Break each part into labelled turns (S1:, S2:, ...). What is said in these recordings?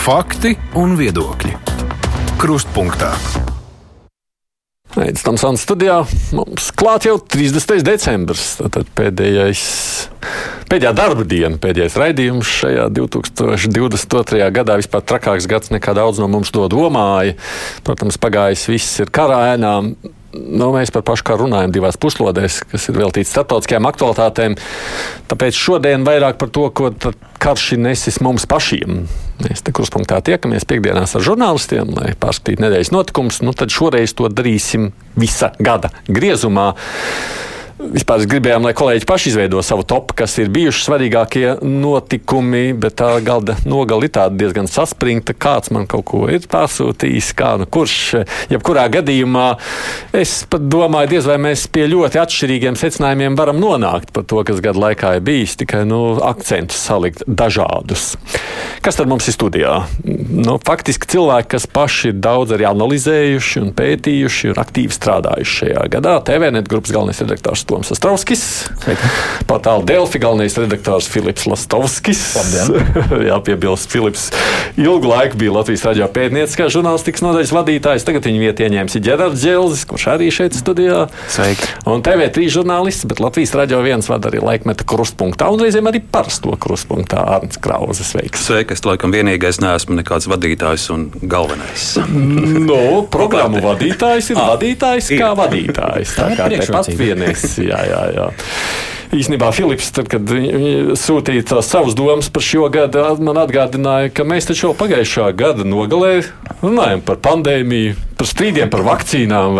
S1: Fakti un viedokļi. Krustpunktā.
S2: Aizsmeļamies Tamsānas studijā. Mums klāt jau 30. decembris. Tad pēdējais, pēdējā darba diena, pēdējais raidījums šajā 2022. gadā. Vispār trakāks gads nekā daudz no mums to domāja. Protams, pagājis viss ir karā ēnā. Nu, mēs par pašu kā runājam divās puslodēs, kas ir veltīts starptautiskajām aktualitātēm. Tāpēc šodien vairāk par to, ko karš ir nesis mums pašiem. Mēs te kruspunktā tiekamies piekdienās ar žurnālistiem, lai pārskatītu nedēļas notikumus. Nu, tad šoreiz to darīsim visa gada griezumā. Vispār gribējām, lai kolēģi paši izveido savu topu, kas ir bijuši svarīgākie notikumi, bet tā galda nogala ir tāda diezgan saspringta. Kāds man kaut ko ir pasūtījis, kā nu kurš. Jebkurā gadījumā es pat domāju, diez vai mēs pie ļoti atšķirīgiem secinājumiem varam nonākt par to, kas gadu laikā ir bijis, tikai nu, akcentus salikt dažādus. Kas tad mums ir studijā? Nu, faktiski cilvēki, kas paši ir daudz arī analizējuši un pētījuši un aktīvi strādājuši šajā gadā. TVNet grupas galvenais redaktors Toms Astrovskis. Portāla Delfi galvenais redaktors Filips Lastovskis. Jā, piebilst, Filips ilgu laiku bija Latvijas raidījā pētnieciskā žurnālistikas nodaļas vadītājs. Tagad viņa vietā ieņēmis Ģerards Dželzis, kurš arī šeit studijā.
S3: Sveiki.
S2: Un TV3 žurnālists, bet Latvijas raidījā viens vada arī laikmeta krustpunktā un reizēm arī parasto krustpunktā Arnts Krause. Sveiks!
S3: Sveiki, es laikam vienīgais neesmu nekāds vadītājs un galvenais.
S2: nu, programmu vadītājs ir vadītājs kā vadītājs. Tā kā tepat vienīgs jā, jā, jā. Īsnībā Filips, tad, kad sūtīja tās savas domas par šo gadu, man atgādināja, ka mēs taču jau pagājušā gada nogalē runājam par pandēmiju, par strīdiem par vakcīnām.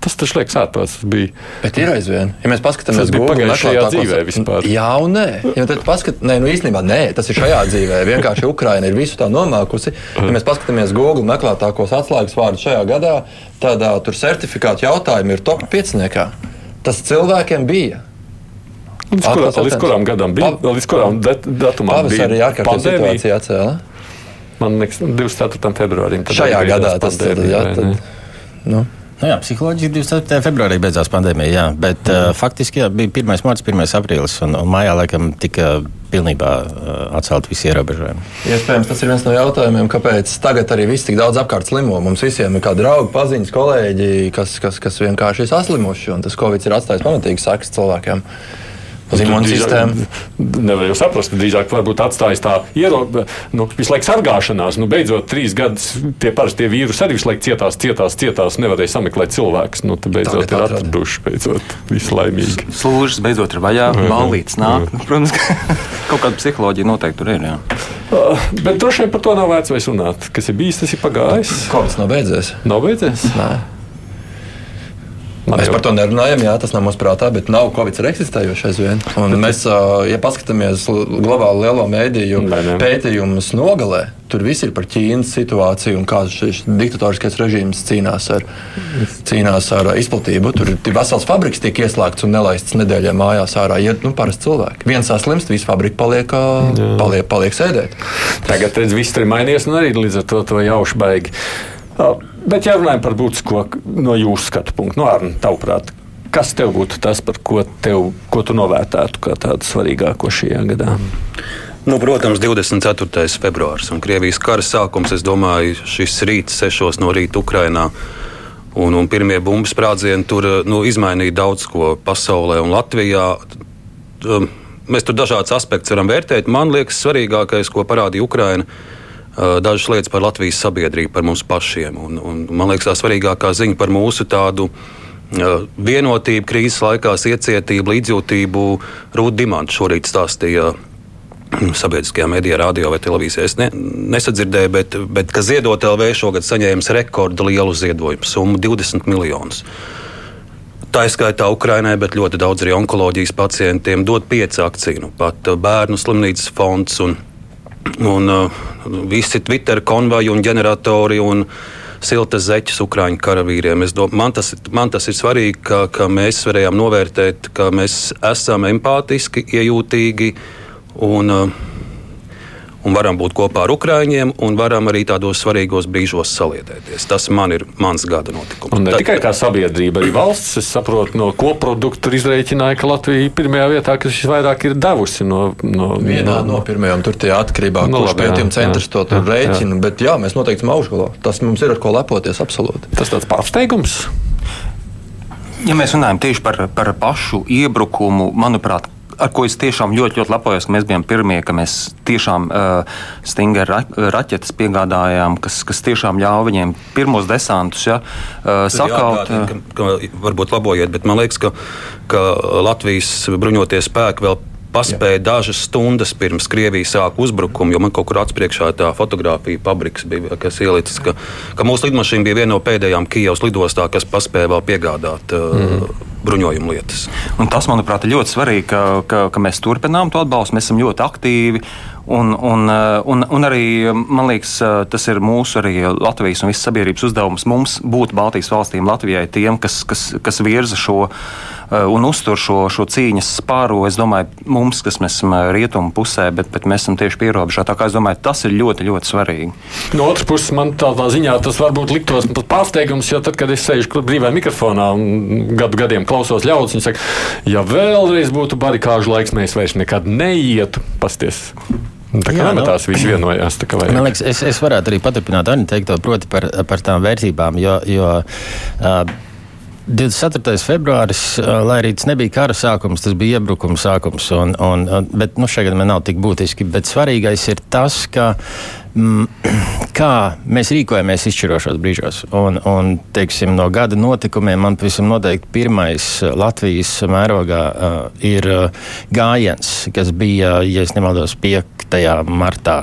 S2: Tas taču liekas ārprāts.
S4: Bet ir aizvien. Ja mēs paskatāmies
S2: uz
S4: pagājušajā
S2: dzīvē vispār.
S4: Jā, un nē. Ja tad paskat, nē, nu īstenībā nē, tas ir šajā dzīvē. Vienkārši Ukraina ir visu tā nomākusi. Ja mēs paskatāmies Google meklētākos atslēgas vārdus šajā gadā, tad uh, tur certifikātu jautājumi ir top 5. Tas cilvēkiem bija.
S2: Līdz, kurā, līdz kuram gadam bija? Pa, līdz kuram datumam
S4: bija? Arī ārkārtas situācija atcēla.
S2: Man liekas, 24. februārim.
S4: Šajā gadā tas ir.
S5: Nu. Nu jā, psiholoģiski 24. februārī beidzās pandēmija, jā, bet mm. uh, faktiski jā, bija 1. marts, 1. aprīlis, un, un mājā laikam tika pilnībā uh, atcelt visi ierobežojumi.
S4: Iespējams, tas ir viens no jautājumiem, kāpēc tagad arī viss tik daudz apkārt slimo. Mums visiem ir kādi draugi, paziņas, kolēģi, kas, kas, kas vienkārši ir saslimuši, un tas Covid ir atstājis pamatīgi sakas cilvēkiem uz imūnsistēmu.
S2: Nevar jau saprast, drīzāk varbūt atstājis tā ierobe, nu, visu laiku sargāšanās. Nu, beidzot, trīs gadus tie parastie vīrusi arī visu laiku cietās, cietās, cietās, nevarēja sameklēt cilvēkus. Nu, beidzot Tagad ir atraduši, beidzot, visu laimīgi.
S3: Slūžas beidzot ir vaļā, ballītes nāk. Nu, protams, ka kaut kāda psiholoģija noteikti tur ir. Jā.
S2: Uh, bet droši vien par to nav vērts vairs runāt. Kas ir bijis, tas ir pagājis.
S4: Kāds nav beidzies?
S2: Nav beidzies?
S4: Nē. Mēs par to nerunājam, jā, tas nav mūsu prātā, bet nav Covid ir eksistējošais aizvien. Un mēs, ja paskatāmies globāli lielo mēdīju pētījumus nogalē, tur viss ir par Ķīnas situāciju un kā šis diktatoriskais režīms cīnās ar, cīnās ar izplatību. Tur ir vesels fabriks, tiek ieslēgts un nelaists nedēļā mājās ārā. Iet nu, parasti cilvēki. Viens saslimst, visa fabrika paliek, paliek, paliek sēdēt.
S2: Tagad redz, viss ir mainījies un arī līdz ar to, to jauši baigi. Bet, ja runājam par būtisko no jūsu skatu punktu, no Arna, tavuprāt, kas tev būtu tas, par ko, tev, ko tu novērtētu kā tādu svarīgāko šajā gadā?
S3: Nu, protams, 24. februāris un Krievijas kara sākums. Es domāju, šis rīts, 6 no rīta Ukrainā. Un, un pirmie bumbu sprādzieni tur nu, izmainīja daudz ko pasaulē un Latvijā. Um, mēs tur dažādas aspektus varam vērtēt. Man liekas, svarīgākais, ko parādīja Ukraina, dažas lietas par Latvijas sabiedrību, par mums pašiem. Un, un, man liekas, tā svarīgākā ziņa par mūsu tādu vienotību, krīzes laikā, iecietību, līdzjūtību. Rūta Dimants šorīt stāstīja. Sabiedriskajā medijā, radio vai televīzijā es ne, nesadzirdēju, bet, bet ka Ziedot LV šogad saņēmis rekordu lielu ziedojumu summu - 20 miljonus. Tā ir skaitā Ukrainai, bet ļoti daudz arī onkoloģijas pacientiem dod pieci akciju. Nu, pat bērnu slimnīcas fonds un Un uh, visi Twitter konvoji un ģeneratori un siltas zeķes Ukrāņu karavīriem. Dom, man, tas, man tas ir svarīgi, ka, ka mēs varējām novērtēt, ka mēs esam empātiski, iejūtīgi un, uh, un varam būt kopā ar Ukrāņiem, un varam arī tādos svarīgos brīžos saliedēties. Tas man ir mans gada notikums.
S2: Un ne Tad, tikai kā sabiedrība, arī valsts. Es saprotu, no koprodukta izreikināja, ka Latvija ir pirmajā vietā, kas visvairāk ir devusi no. no
S4: Vienā no, no pirmajām tur tie atkarībā no nu, pētījuma centrs jā, to jā, rēķina. Jā. Bet jā, mēs noteikti esam augšgalā. Tas mums ir ar ko lepoties absolūti.
S2: Tas tāds pārsteigums.
S6: Ja mēs runājam tieši par, par pašu iebrukumu, manuprāt, ar ko es tiešām ļoti, ļoti lepojos, ka mēs bijām pirmie, ka mēs tiešām uh, stingri ra raķetes piegādājām, kas, kas tiešām ļāva viņiem pirmos desantus ja, uh, sakaut. Jā,
S3: ka, ka, varbūt labojiet, bet man liekas, ka, ka Latvijas bruņoties spēki vēl paspēja Jā. dažas stundas pirms Krievijas sāka uzbrukumu, jo man kaut kur atspriekšā tā fotografija fabriks bija, kas ielicis, ka, ka mūsu lidmašīna bija viena no pēdējām Kijavas lidostā, kas paspēja vēl piegādāt. Mm bruņojuma lietas.
S6: Un tas, manuprāt, ir ļoti svarīgi, ka, ka, ka mēs turpinām to atbalstu. Mēs esam ļoti aktīvi. Un, un, un, un arī man liekas, tas ir mūsu arī Latvijas un visas sabiedrības uzdevums mums būt Baltijas valstīm, Latvijai, tiem, kas, kas, kas virza šo un uztur šo, šo cīņas spāru. Es domāju, mums, kas mēs esam rietumu pusē, bet, bet mēs esam tieši pierobežā. Tā kā es domāju, tas ir ļoti, ļoti svarīgi.
S2: No otras puses, man tādā ziņā tas varbūt liktos pārsteigums, jo tad, kad es sēžu brīvā mikrofonā un gadu gadiem klausos ļaudis, viņi saka, ja vēlreiz būtu barikāžu laiks, mēs vairs nekad neietu pasties. Tā kā nemetās, nu, visi vienojās.
S5: Man liekas, es, es varētu arī paturpināt Arni teikto, proti par, par tām vērtībām, jo, jo uh, 24. februāris, lai arī tas nebija kara sākums, tas bija iebrukuma sākums. Un, un, bet nu, šeit man nav tik būtiski. Bet svarīgais ir tas, ka Mm, kā mēs rīkojamies izšķirošos brīžos. Un, un, teiksim, no gada notikumiem man pavisam noteikti pirmais uh, Latvijas mērogā uh, ir uh, gājiens, kas bija, ja nemaldos, 5. martā.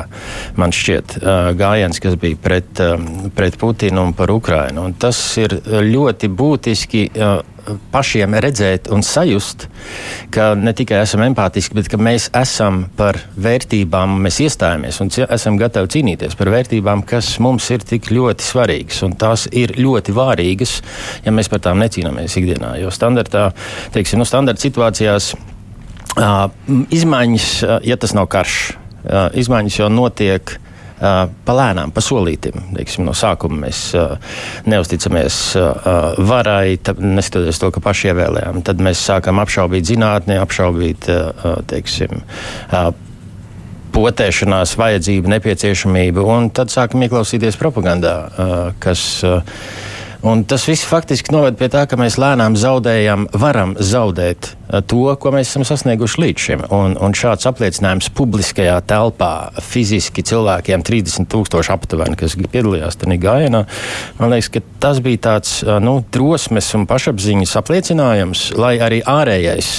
S5: Man šķiet, uh, gājiens, kas bija pret, uh, pret Putinu un par Ukrainu. Un tas ir ļoti būtiski. Uh, pašiem redzēt un sajust, ka ne tikai esam empātiski, bet ka mēs esam par vērtībām, mēs iestājamies un esam gatavi cīnīties par vērtībām, kas mums ir tik ļoti svarīgas. Tās ir ļoti vārīgas, ja mēs par tām necīnāmies ikdienā. Jo standartā, teiksim, nu, standarta situācijās uh, izmaiņas, uh, ja tas nav karš, uh, izmaiņas jau notiek palēnām, pa solītim. Teiksim, no sākuma mēs neusticamies varai, neskatoties to, ka paši ievēlējām. Tad mēs sākam apšaubīt zinātni, apšaubīt teiksim, potēšanās vajadzību, nepieciešamību, un tad sākam ieklausīties propagandā, kas Un tas viss faktiski noved pie tā, ka mēs lēnām zaudējam, varam zaudēt to, ko mēs esam sasnieguši līdz šim. Un, un šāds apliecinājums publiskajā telpā fiziski cilvēkiem, 30 tūkstoši aptuveni, kas piedalījās tajā gājienā, man liekas, ka tas bija tāds nu, drosmes un pašapziņas apliecinājums, lai arī ārējais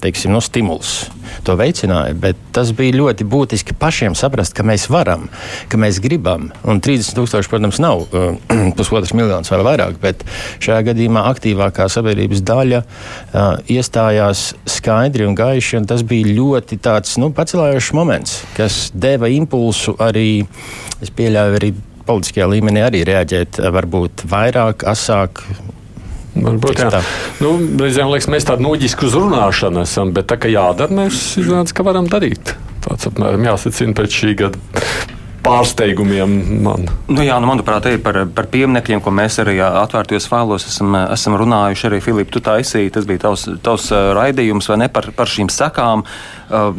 S5: teiksim, nu, stimuls to veicināja. Bet tas bija ļoti būtiski pašiem saprast, ka mēs varam, ka mēs gribam. Un 30 tūkstoši, protams, nav pusotrs miljonus vai vairāk, bet šajā gadījumā aktīvākā sabiedrības daļa uh, iestājās skaidri un gaiši. Un tas bija ļoti tāds nu, pacelājošs moments, kas deva impulsu arī, es pieļauju, arī politiskajā līmenī arī reaģēt varbūt vairāk, asāk,
S2: Varbūt, jā. Nu, reizēm liekas, mēs tādu noģisku uzrunāšanu esam, bet tā kā jādara, mēs izrādām, ka varam darīt. Tāds apmēram jāsacina pēc šī gada pārsteigumiem. Man.
S6: Nu, jā, nu, manuprāt, arī par, par pieminekļiem, ko mēs arī atvērtajos failos esam, esam runājuši. Arī Filips, tu esi, tas bija tavs, tavs raidījums vai ne par, par šīm sekām. Uh,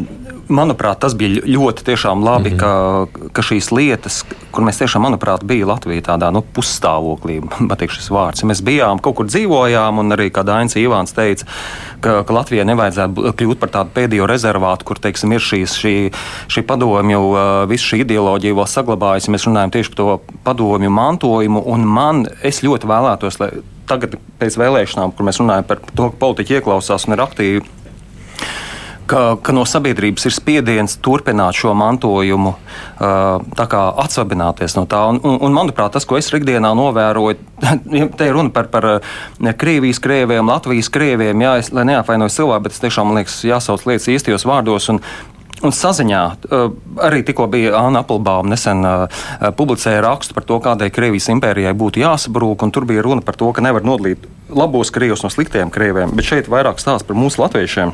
S6: manuprāt, tas bija ļoti labi, mm -hmm. ka, ka šīs lietas, kur mēs tiešām, manuprāt, bija Latvija tādā nu, pusstāvoklī, patīk šis vārds. Mēs bijām kaut kur dzīvojām, un arī, kā Dainis Ivāns teica, ka, ka Latvijai nevajadzētu kļūt par tādu pēdējo rezervātu, kur, teiksim, ir šīs, šī, šī padomju, visu šī ideoloģija vēl saglabājusi. Mēs runājam tieši par to padomju mantojumu, un man, es ļoti vēlētos, lai tagad pēc vēlēšanām, kur mēs runājam par to, ka politiķi ieklausās un ir aktīvi ka, ka no sabiedrības ir spiediens turpināt šo mantojumu, atsvabināties no tā. Un, un, un, manuprāt, tas, ko es ikdienā novēroju, te ir runa par, par Krievijas krieviem, Latvijas krieviem, jā, es, lai neapvainoju cilvēku, bet es tiešām liekas, jāsauc lietas īstajos vārdos. Un, Un saziņā arī tikko bija Anna Applebaum nesen publicēja rakstu par to, kādai Krievijas impērijai būtu jāsabrūk, tur bija runa par to, ka nevar nodalīt labos krievus no sliktiem krieviem, bet šeit vairāk stāsta par mūsu latviešiem.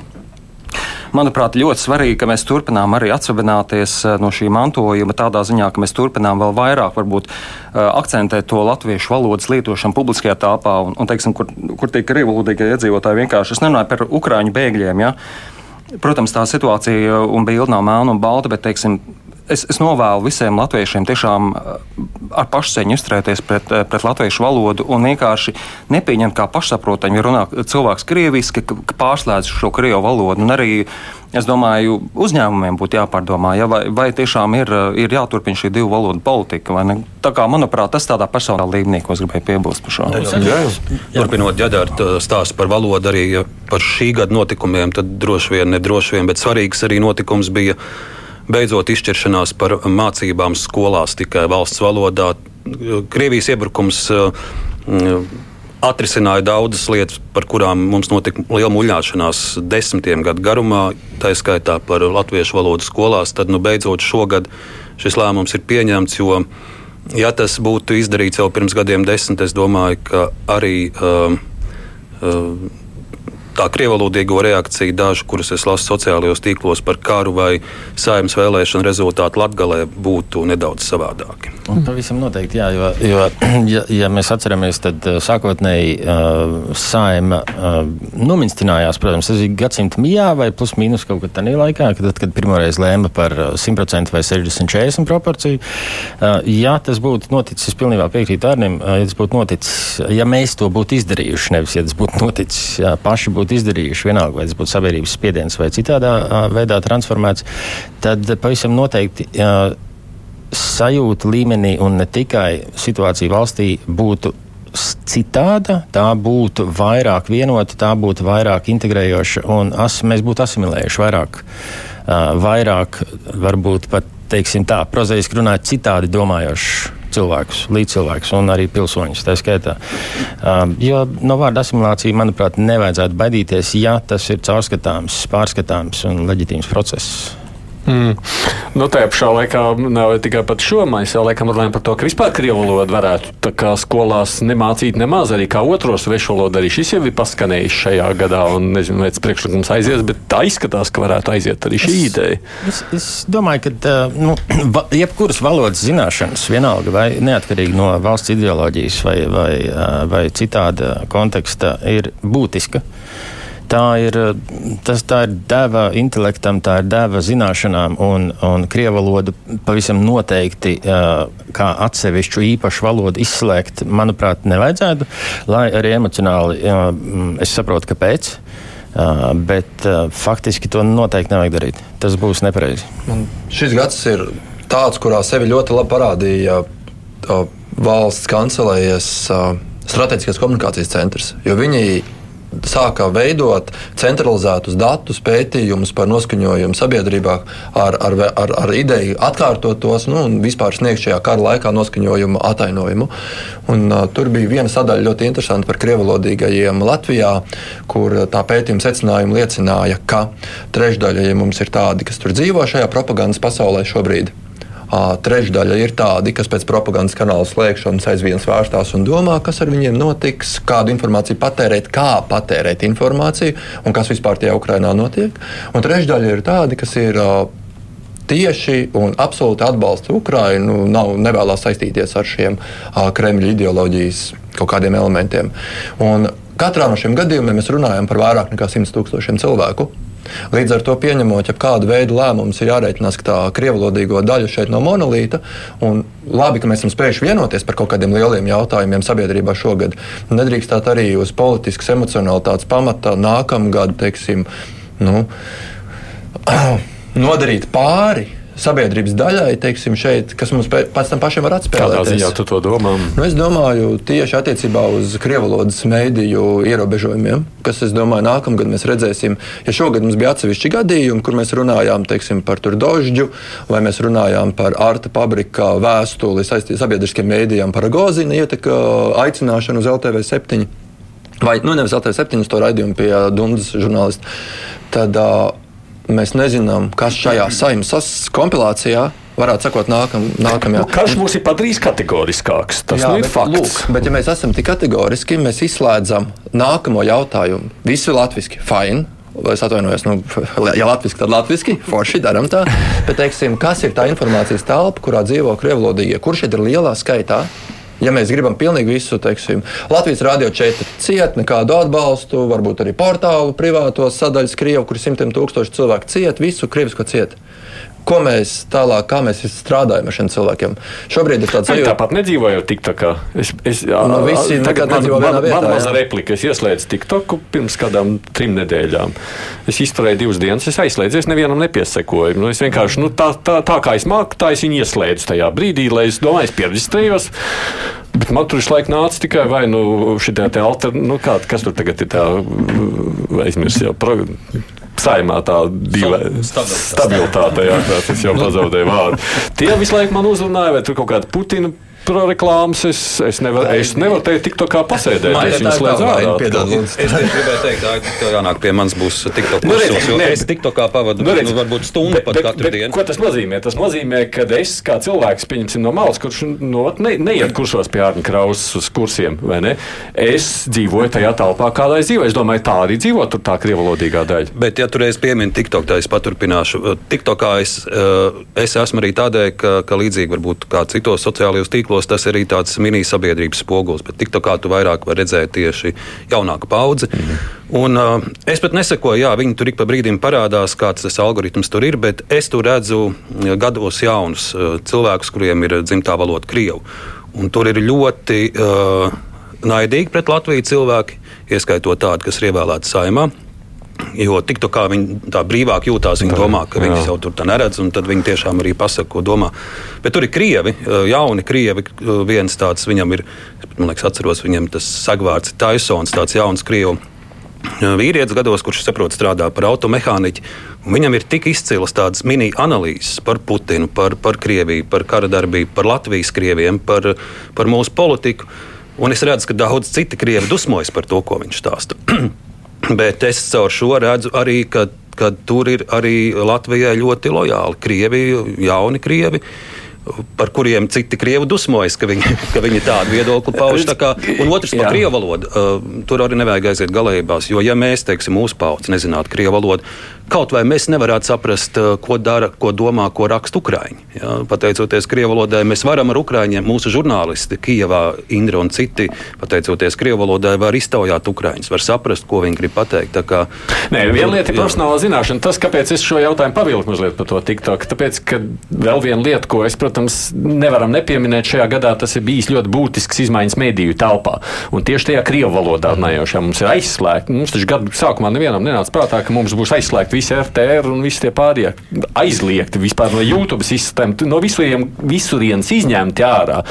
S6: Manuprāt, ļoti svarīgi, ka mēs turpinām arī atsvabināties no šī mantojuma tādā ziņā, ka mēs turpinām vēl vairāk varbūt akcentēt to latviešu valodas lietošanu publiskajā telpā un, un teiksim, kur, kur tiek krievulodīgie iedzīvotāji vienkārši. Es nerunāju par ukraiņu bēgļiem. Ja? Protams, tā situācija un bilde nav melna un balta, bet teiksim, es, es novēlu visiem latviešiem tiešām eh, ar pašcieņu izturēties pret, eh, pret latviešu valodu un vienkārši nepieņemt kā pašsaprotamu, ja runā cilvēks krieviski, ka, pārslēdz šo krievu valodu. Un arī Es domāju, uzņēmumiem būtu jāpārdomā, ja, vai, vai tiešām ir, eh, ir jāturpina šī divu valodu politika. Tā kā, manuprāt, tas tādā personāla līmenī, ko es gribēju piebilst par šo. Jā.
S3: Turpinot ģedārt stāstu par valodu arī par šī gada notikumiem, tad droši vien, nedroši vien, bet svarīgs arī notikums bija beidzot izšķiršanās par mācībām skolās tikai valsts valodā. Krievijas iebrukums uh, atrisināja daudzas lietas, par kurām mums notika liela muļāšanās desmitiem gadu garumā, tā skaitā par latviešu valodu skolās. Tad nu, beidzot šogad šis lēmums ir pieņemts. Jo, ja tas būtu izdarīts jau pirms gadiem, desmit, es domāju, ka arī. Uh, uh, tā krievalodīgo reakciju, dažu, kuras es lasu sociālajos tīklos par karu vai saimnes vēlēšanu rezultātu Latvijā, būtu nedaudz savādāki.
S5: Un pavisam noteikti, jā, jo, jo ja, ja mēs atceramies, tad uh, sākotnēji uh, saima uh, nomincinājās, protams, tas bija gadsimta mijā vai plus mīnus kaut kad tādā laikā, kad, tad, kad pirmoreiz lēma par 100% vai 60-40 proporciju. Uh, ja tas būtu noticis, es pilnībā piekrītu Arnim, uh, ja tas būtu noticis, ja mēs to būtu izdarījuši, nevis ja tas būtu noticis, jā, paši būtu būtu izdarījuši, vienalga, vai tas būtu sabiedrības spiediens vai citādā veidā transformēts, tad pavisam noteikti sajūta līmenī un ne tikai situācija valstī būtu citāda, tā būtu vairāk vienota, tā būtu vairāk integrējoša un as, mēs būtu asimilējuši vairāk, uh, vairāk varbūt pat, teiksim tā, prozaiski runājot, citādi domājoši cilvēkus, līdzcilvēkus un arī pilsoņus. Tā skaitā. Um, jo no vārda asimilācija, manuprāt, nevajadzētu baidīties, ja tas ir caurskatāms, pārskatāms un leģitīms process.
S2: Mm. Nu, tā pašā laikā nav tikai par šo mēs jau laikam runājam par to, ka vispār krievu valodu varētu skolās nemācīt nemaz arī kā otro svešu valodu. Arī šis jau ir paskanējis šajā gadā, un nezinu, vai tas priekšlikums aizies, bet tā izskatās, ka varētu aiziet arī šī es, ideja.
S5: Es, es domāju, ka nu, va, jebkuras valodas zināšanas, vienalga vai neatkarīgi no valsts ideoloģijas vai, vai, vai citāda konteksta, ir būtiska. Tā ir, tas, tā ir deva intelektam, tā ir deva zināšanām, un, un krievu valodu pavisam noteikti kā atsevišķu īpašu valodu izslēgt, manuprāt, nevajadzētu. Lai arī emocionāli es saprotu, kāpēc. Uh, bet uh, faktiski to noteikti nevajag darīt. Tas būs nepareizi.
S4: Šis gads ir tāds, kurā sevi ļoti labi parādīja uh, valsts kancelējas strateģiskās komunikācijas centrs. Viņi sāka veidot centralizētus datus, pētījumus par noskaņojumu sabiedrībā ar, ar, ar, ar ideju atkārtot tos nu, un vispār sniegt šajā kara laikā noskaņojumu atainojumu. Un, uh, tur bija viena sadaļa ļoti interesanta par krievalodīgajiem Latvijā, kur tā pētījuma secinājumi liecināja, ka trešdaļa ja mums ir tādi, kas tur dzīvo šajā propagandas pasaulē šobrīd Trešdaļa ir tādi, kas pēc propagandas kanāla slēgšanas aizvien svārstās un domā, kas ar viņiem notiks, kādu informāciju patērēt, kā patērēt informāciju un kas vispār tajā Ukrainā notiek. Un trešdaļa ir tādi, kas ir tieši un absolūti atbalsta Ukrainu, nav nevēlas saistīties ar šiem Kremļa ideoloģijas kaut kādiem elementiem. Un katrā no šiem gadījumiem mēs runājam par vairāk nekā 100 tūkstošiem cilvēku. Līdz ar to pieņemot, ja kādu veidu lēmumus ir jārēķinās, ka tā krievlodīgo daļa šeit nav monolīta. Labi, ka mēs esam spējuši vienoties par kaut kādiem lieliem jautājumiem sabiedrībā šogad. Nedrīkstāt arī uz politiskas emocionalitātes pamata nākamgad, teiksim, nu, nodarīt pāri sabiedrības daļai, teiksim, šeit, kas mums pēc tam pašiem var atspēlēt.
S2: Kādā ziņā tu to domā?
S4: Nu, es domāju tieši attiecībā uz krievalodas mēdīju ierobežojumiem, kas, es domāju, nākamgad mēs redzēsim. Ja šogad mums bija atsevišķi gadījumi, kur mēs runājām teiksim, par dožģu, vai mēs runājām par Arta Pabrika vēstuli sabiedriskiem mēdījiem par Gozina ietekmi aicināšanu uz LTV 7. Vai nu, nevis LTV 7, to raidījumu pie Dundas žurnālista. Tad, uh, Mēs nezinām, kas šajā saimnes kompilācijā varētu sakot, nākam, nākamajā.
S2: Nu, Karš mums ir padarījis kategoriskāks. Tas Jā, nu ir bet, fakts. Lūk,
S4: bet, ja mēs esam tik kategoriski, mēs izslēdzam nākamo jautājumu. Visi ir latviski, fine. es atvainojos, nu, ja latviešu, tad latviešu, forši darām tā. Bet, teiksim, kas ir tā informācijas telpa, kurā dzīvo krievlodīgie, kurš šeit ir lielā skaitā? Ja mēs gribam pilnīgi visu, teiksim, Latvijas Rādio 4 ciet, nekādu atbalstu, varbūt arī portālu privātos sadaļas Krievu, kur simtiem tūkstoši cilvēku ciet, visu krievisko ciet ko mēs tālāk, kā mēs strādājam ar šiem cilvēkiem. Šobrīd ir tāds
S2: sajūta, tāpat nedzīvoju TikTokā. Es, es,
S4: nu, visi tagad man, nedzīvo vienā vietā.
S2: Man maza replika, es ieslēdzu TikToku pirms kādām trim nedēļām. Es izturēju divas dienas, es aizslēdzu, es nevienam nepiesekoju. Nu, es vienkārši, nu, tā, tā, tā kā es māku, tā es viņu ieslēdzu tajā brīdī, lai es domāju, es pierģistrējos. Bet man tur šlaik nāca tikai vai nu šī tā alternatīva, nu kā, kas tur tagad ir tā aizmirst jau. Pro, saimā tā diva stabilitāte, jā, tas jau pazaudēja vārdu. Tie visu laiku man uzrunāja, vai tur kaut kāda Putina reklāmas. Es, es, nevar, es nevaru teikt, tikko kā pasēdēt. Es viņu slēdzu ārā.
S3: Es gribēju teikt, ka jānāk pie manis būs tikko
S2: nu,
S3: kursos, jo es tikko kā pavadu, nu, redz, nu, varbūt stundu pat katru dienu.
S2: Ko tas nozīmē? Tas nozīmē, ka es kā cilvēks, pieņemsim no malas, kurš no, ne, neiet kursos pie Ārņa Krausas uz kursiem, vai ne? Es dzīvoju tajā telpā, kādā es dzīvoju. Es domāju, tā arī dzīvo tur tā krievalodīgā daļa.
S3: Bet, ja tu reiz piemini TikTok, tad es paturpināšu. TikTokā es, es esmu arī tādēļ, ka, ka līdzīgi varbūt kā citos sociālajos tīklos tīklos tas ir arī tāds mini-sabiedrības spogulis, bet tik tā kā tu vairāk vari redzēt tieši jaunāku paudzi. -hmm. Un, uh, es pat nesakoju, jā, viņi tur ik pa brīdim parādās, kāds tas algoritms tur ir, bet es tur redzu gados jaunus uh, cilvēkus, kuriem ir dzimtā valoda Krievu. Un tur ir ļoti uh, naidīgi pret Latviju cilvēki, ieskaitot tādu, kas ir ievēlēti saimā. Jo tik tā kā viņi tā brīvāk jūtās, viņi domā, ka viņi jau tur neredz, un tad viņi tiešām arī pasaka, ko domā. Bet tur ir krievi, jauni krievi. Viens tāds viņam ir, man liekas, atceros, viņam tas sagvārds Taisons, tāds jauns krievu. Vīrietis gados, kurš saprot, strādā par automehāniķu, viņam ir tik izcils tādas mini-analīzes par Putinu, par, par Krieviju, par kara darbību, par Latvijas krieviem, par, par mūsu politiku. Un es redzu, ka daudz citi krievi dusmojas par to, ko viņš stāsta. Bet es caur šo redzu arī, ka, ka tur ir arī Latvijai ļoti lojāli krievi, jauni krievi. Par kuriem citi krievi dusmojas, ka viņi, ka viņi tādu viedokli pauž. Tā kā, un otrs par krievu valodu. Uh, tur arī nevajag aiziet galējībās. Jo, ja mēs, teiksim, mūsu paudzes nezinātu krievu valodu, Kaut vai mēs nevarētu saprast, eh, ko dara, ko domā, ko raksta Ukrāņi. Ja, pateicoties krievu valodai, mēs varam ar Ukrāņiem, mūsu žurnālisti, Kijavā, Indra un citi, pateicoties krievu valodai, var iztaujāt Ukrāņus, var saprast, ko viņi grib pateikt. Kā,
S2: Nē, viena lieta ir profesionāla zināšana. Tas, kāpēc es šo jautājumu pavilku mazliet par to TikTok, tāpēc, ka vēl viena lieta, ko es, protams, nevaram nepieminēt šajā gadā, tas ir bijis ļoti būtisks izmaiņas mediju telpā. Un tieši tajā krievu valodā runājošā mums ir aizslēgta. Mums taču gadu sākumā nevienam nenāca prātā, ka mums būs aizslēgta visi RTR un visi tie pārējie aizliegti vispār no YouTube sistēmas, no visurien, visurienes izņemti ārā.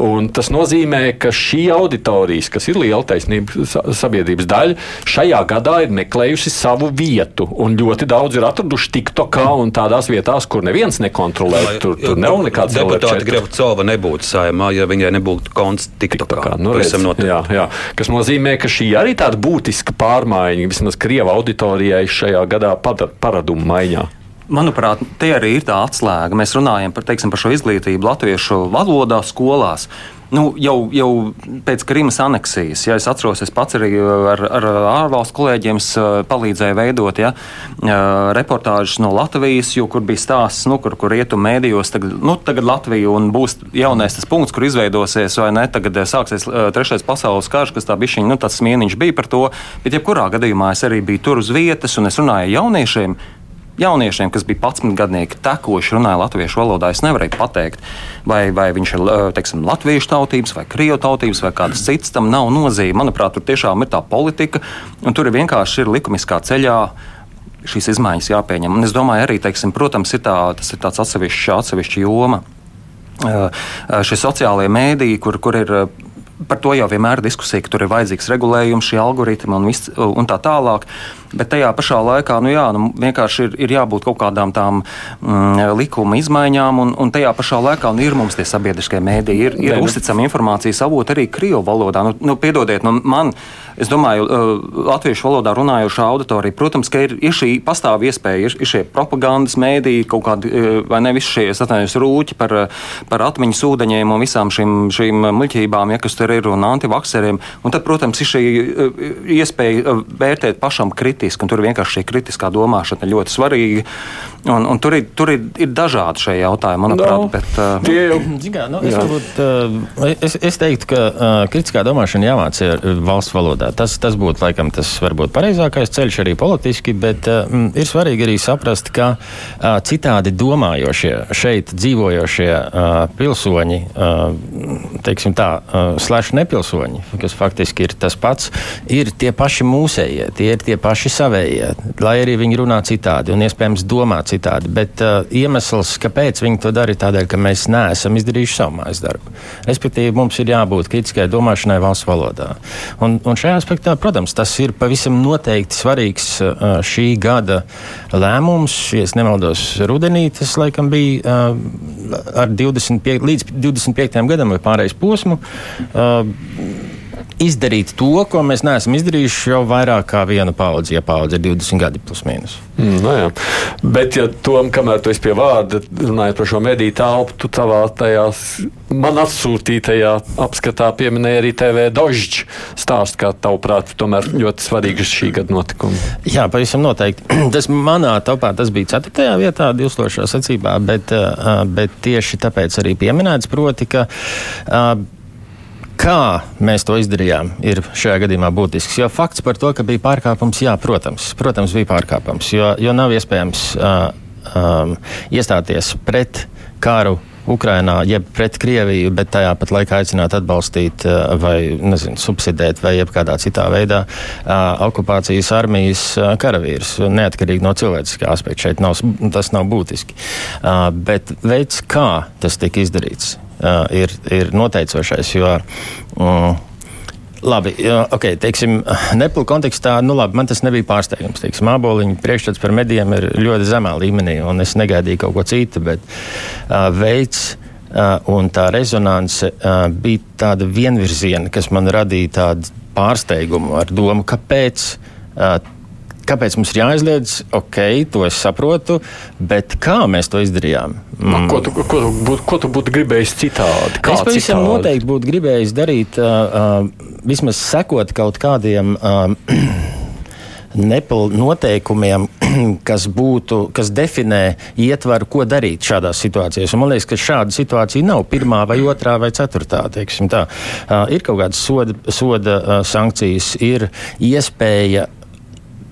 S2: Un tas nozīmē, ka šī auditorijas, kas ir liela taisnība sabiedrības daļa, šajā gadā ir meklējusi savu vietu. Un ļoti daudz ir atraduši TikTokā un tādās vietās, kur neviens nekontrolē. Lai, tur, tur nav nekāds
S3: deputāti Grevcova nebūtu saimā, ja viņai nebūtu konts TikTokā. TikTokā
S2: nu, redz, jā, jā. Kas nozīmē, ka šī arī tāda būtiska pārmaiņa vismaz Krieva auditorijai šajā gadā paradumu maiņā?
S6: Manuprāt, te arī ir tā atslēga. Mēs runājam par, teiksim, par šo izglītību latviešu valodā, skolās. Nu, jau, jau pēc Krimas aneksijas, ja es atceros, es pats arī ar, ar ārvalstu kolēģiem palīdzēju veidot ja, reportāžas no Latvijas, jo, kur bija stāsts, nu, kur, kur rietumu mēdījos, tagad, nu, tagad Latvija un būs jaunais tas punkts, kur izveidosies, vai ne, tagad sāksies trešais pasaules karš, kas tā bišķiņ, nu, tas mieniņš bija par to, bet jebkurā gadījumā es arī biju tur uz vietas un es runāju jauniešiem, jauniešiem, kas bija 11 gadnieki, tekoši runāja latviešu valodā, es nevarēju pateikt, vai, vai viņš ir teiksim, latviešu tautības, vai krievu tautības, vai kādas citas. Tam nav nozīme. Manuprāt, tur tiešām ir tā politika, un tur ir vienkārši ir likumiskā ceļā. Šīs izmaiņas jāpieņem. Un es domāju, arī, teiksim, protams, ir tā, tas ir tāds atsevišķs, atsevišķa joma. Šie sociālie mēdīji, kur, kur ir par to jau vienmēr ir diskusija, ka tur ir vajadzīgs regulējums, šie algoritmi un, vis, un tā tālāk. Bet tajā pašā laikā nu jā, nu, vienkārši ir, ir jābūt kaut kādām tām mm, likuma izmaiņām, un, un tajā pašā laikā nu, ir mums tie sabiedriskie mēdīji, ir, ir uzticami informācijas avoti arī Krievu valodā. Nu, nu, piedodiet, nu, man, es domāju, latviešu valodā runājošā auditorija, protams, ka ir, ir šī pastāv iespēja, ir, ir šie propagandas mēdīji, kaut kādi, vai ne visi šie, es atvainojos, rūķi par, par atmiņas ūdeņiem un visām šīm, šīm muļķībām, ja kas tur ir, un antivakseriem. Un tad, protams, ir šī iespēja vērtēt pašam kritiski, un tur vienkārši šī kritiskā domāšana ir ļoti svarīga. Un, un tur ir, tur ir, ir dažādi šie jautājumi, manuprāt. No, bet, uh, tie jau
S5: Zigā, nu, es, varbūt, uh, es, es teiktu, ka uh, kritiskā domāšana jāmācās valsts valodā. Tas, tas būtu laikam tas varbūt pareizākais ceļš arī politiski, bet uh, ir svarīgi arī saprast, ka uh, citādi domājošie šeit dzīvojošie uh, pilsoņi, uh, teiksim tā, uh, slash nepilsoņi, kas faktiski ir tas pats, ir tie paši mūsējie, tie ir tie paši savējie, lai arī viņi runā citādi un iespējams domā citādi. Bet uh, iemesls, kāpēc viņi to dara, ir tādēļ, ka mēs neesam izdarījuši savu mājas darbu. Respektīvi, mums ir jābūt kritiskai domāšanai valsts valodā. Un, un šajā aspektā, protams, tas ir pavisam noteikti svarīgs šī gada lēmums. Ja nemaldos, rudenī tas laikam bija ar 25, līdz 25. gadam vai pārējais posmu. Uh, izdarīt to, ko mēs neesam izdarījuši jau vairāk kā vienu paudzi, ja paudze ir 20 gadi plus mīnus.
S2: Mm, no jā. Bet, ja tom, kamēr tu esi pie vārda, runājot par šo mediju telpu, tu savā tajās man atsūtītajā apskatā pieminēja arī TV Dožģi stāstu, kā tavuprāt, tomēr ļoti svarīga šī gada notikuma.
S5: Jā, pavisam noteikti. Tas manā topā tas bija 4. vietā, 2000. secībā, bet, bet tieši tāpēc arī pieminēts, proti, ka Kā mēs to izdarījām, ir šajā gadījumā būtisks. Jo fakts par to, ka bija pārkāpums, jā, protams, protams bija pārkāpums, jo, jo nav iespējams uh, um, iestāties pret karu Ukrainā, jeb pret Krieviju, bet tajā pat laikā aicināt atbalstīt vai nezinu, subsidēt vai jebkādā citā veidā uh, okupācijas armijas karavīrus. Neatkarīgi no cilvēciskā aspekta šeit nav, tas nav būtiski. Uh, bet veids, kā tas tika izdarīts, uh, ir, ir noteicošais. Jo, um, Labi, ok, teiksim, Neplu kontekstā, nu labi, man tas nebija pārsteigums. Teiksim, māboliņu priekšstats par medijiem ir ļoti zemā līmenī, un es negaidīju kaut ko citu, bet uh, veids uh, un tā rezonance uh, bija tāda vienvirziena, kas man radīja tādu pārsteigumu ar domu, kāpēc uh, Kāpēc mums ir jāizliedz? Ok, to es saprotu, bet kā mēs to izdarījām?
S2: Mm. Ko, tu, ko, tu būtu, ko tu būtu gribējis citādi? Kā
S5: es pavisam noteikti būtu gribējis darīt, uh, uh, vismaz sekot kaut kādiem. Uh, noteikumiem, kas būtu, kas definē ietvaru, ko darīt šādās situācijās. Un man liekas, ka šāda situācija nav pirmā vai otrā vai ceturtā. Tā. Uh, ir kaut kādas soda, soda uh, sankcijas, ir iespēja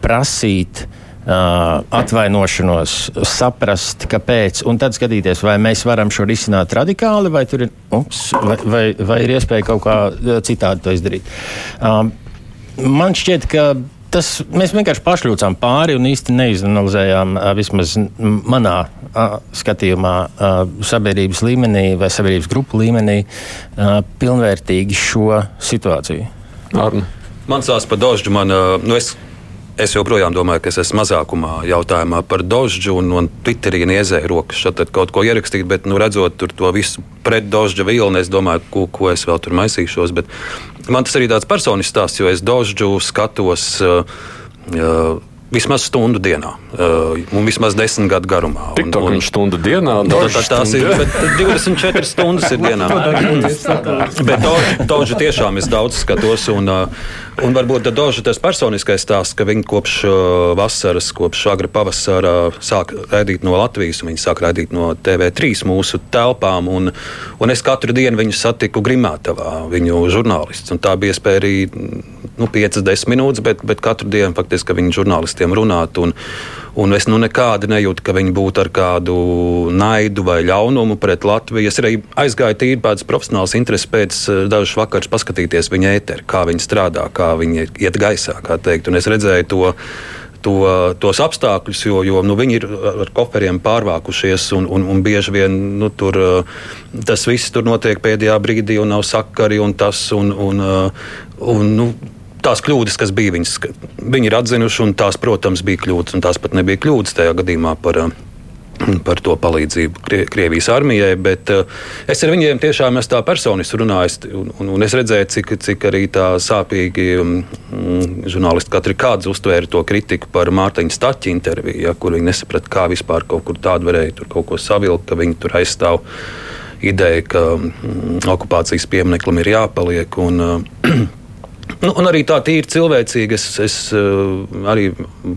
S5: prasīt uh, atvainošanos, saprast, kāpēc, un tad skatīties, vai mēs varam šo risināt radikāli, vai, ir, ups, vai, vai, vai ir iespēja kaut kā citādi to izdarīt. Um, man šķiet, ka tas mēs vienkārši pašļūcām pāri un īsti neizanalizējām, vismaz manā skatījumā, sabiedrības līmenī vai sabiedrības grupu līmenī, pilnvērtīgi šo situāciju.
S3: Arne. Man sāc par dožu. Man, nu es Es joprojām domāju, ka es esmu mazākumā jautājumā par Dožģu un, un Twitterī niezēju rokas šeit kaut ko ierakstīt, bet, nu, redzot to visu pret Dožģa vilni, es domāju, ko, ko es vēl tur maisīšos. Bet man tas arī tāds personisks stāsts, jo es Dožģu skatos. Uh, uh, Vismaz stundu dienā, uh, un vismaz desmit gadu garumā.
S2: Tik tā, ka viņš stundu dienā
S3: tā, tā, tās ir 24 stundas ir dienā. bet Dožu tiešām es daudz skatos, un, uh, un varbūt Dožu tas personiskais stāsts, ka viņi kopš uh, vasaras, kopš agra pavasara sāk raidīt no Latvijas, un viņi sāk raidīt no TV3 mūsu telpām, un, un es katru dienu viņu satiku Grimātavā, viņu žurnālists, un tā bija iespēja arī nu, 5-10 minūtes, bet, bet katru dienu faktiski viņi žurnālistiem runāt. Un, un es nu nekādi nejūtu, ka viņi būtu ar kādu naidu vai ļaunumu pret Latviju. Es arī aizgāju tīri pēc profesionālas intereses pēc eh, dažus vakarus paskatīties viņa ēteru, kā viņi strādā, kā viņi iet gaisā, kā teikt. Un es redzēju to to, tos apstākļus, jo, jo nu, viņi ir ar koferiem pārvākušies un, un, un bieži vien nu, tur, eh, tas viss tur notiek pēdējā brīdī un nav sakari un tas. Un, un, eh, un, nu, tās kļūdas, kas bija, viņas, viņi ir atzinuši, un tās, protams, bija kļūdas, un tās pat nebija kļūdas tajā gadījumā par, par to palīdzību Krievijas armijai. Bet uh, es ar viņiem tiešām esmu tā personiski runājis, un, un, un es redzēju, cik, cik arī tā sāpīgi um, žurnālisti katru kādu uztvēra to kritiku par Mārtiņa Staķa interviju, ja, kur viņi nesaprata, kā vispār kaut kur tādu varēja tur kaut ko savilkt, ka viņi tur aizstāv ideju, ka mm, okupācijas piemineklim ir jāpaliek. Un, Nu, un arī tā tīri cilvēcīgi. Es, es eh, arī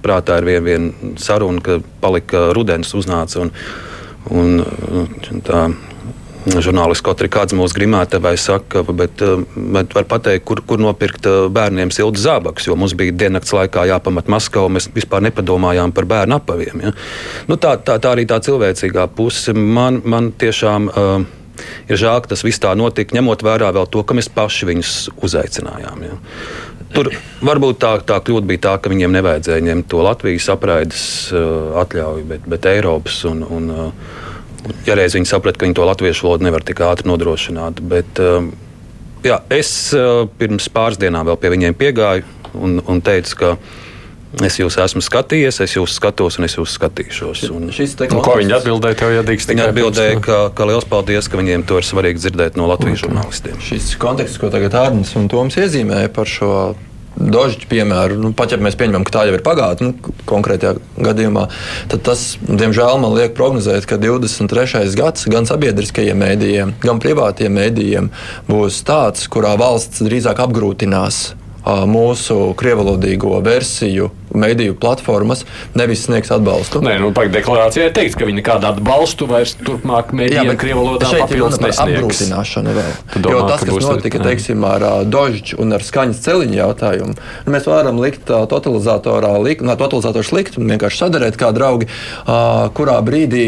S3: prātā ir viena vien saruna, ka palika rudens uznāca. Un, un, eh, tā, Žurnālists kaut kāds mūsu grimētājai saka, bet, eh, bet var pateikt, kur, kur nopirkt bērniem siltu zābakus, jo mums bija diennakts laikā jāpamat Maskava, mēs vispār nepadomājām par bērnu apaviem. Ja? Nu, tā, tā, tā arī tā cilvēcīgā puse man, man tiešām. Uh, Ir žēl, ka tas viss tā notika, ņemot vērā vēl to, ka mēs paši viņus uzaicinājām. Ja. Tur varbūt tā, tā kļūda bija tā, ka viņiem nevajadzēja ņemt to Latvijas apraides uh, atļauju, bet, bet Eiropas. Un, un, uh, ja reiz viņi saprata, ka viņi to latviešu valodu nevar tik ātri nodrošināt. Bet, uh, jā, es uh, pirms pāris dienām vēl pie viņiem piegāju un, un teicu, ka Es jūs esmu skatījies, es jūs skatos un es jūs skatīšos. Un,
S2: un ko viņi atbildēja tev, ja drīkst?
S3: Viņi atbildēja, ka, ka liels paldies, ka viņiem to ir svarīgi dzirdēt no Latvijas žurnālistiem.
S4: Šis konteksts, ko tagad Ārnis un Toms iezīmēja par šo Dožģa piemēru, nu, pat ja mēs pieņemam, ka tā jau ir pagātne, nu, konkrētajā gadījumā, tad tas, diemžēl, man liek prognozēt, ka 23. gads gan sabiedriskajiem mēdījiem, gan privātiem mēdījiem būs tāds, kurā valsts drīzāk apgrūtinās mūsu krievalodīgo versiju mediju platformas nevis sniegs atbalstu.
S2: Nē, nu, pagaidām deklarācijā ir teikts, ka viņi nekādu atbalstu vairs turpmāk medijiem krievalodā papildus nesniegs.
S4: Apgrūtināšana vēl. Domā, jo tas, kas notika, ne... teiksim, ar uh, Dožģu un ar skaņas celiņu jautājumu, nu, mēs varam likt uh, totalizatorā, likt, nā, totalizators likt un vienkārši sadarēt kā draugi, uh, kurā brīdī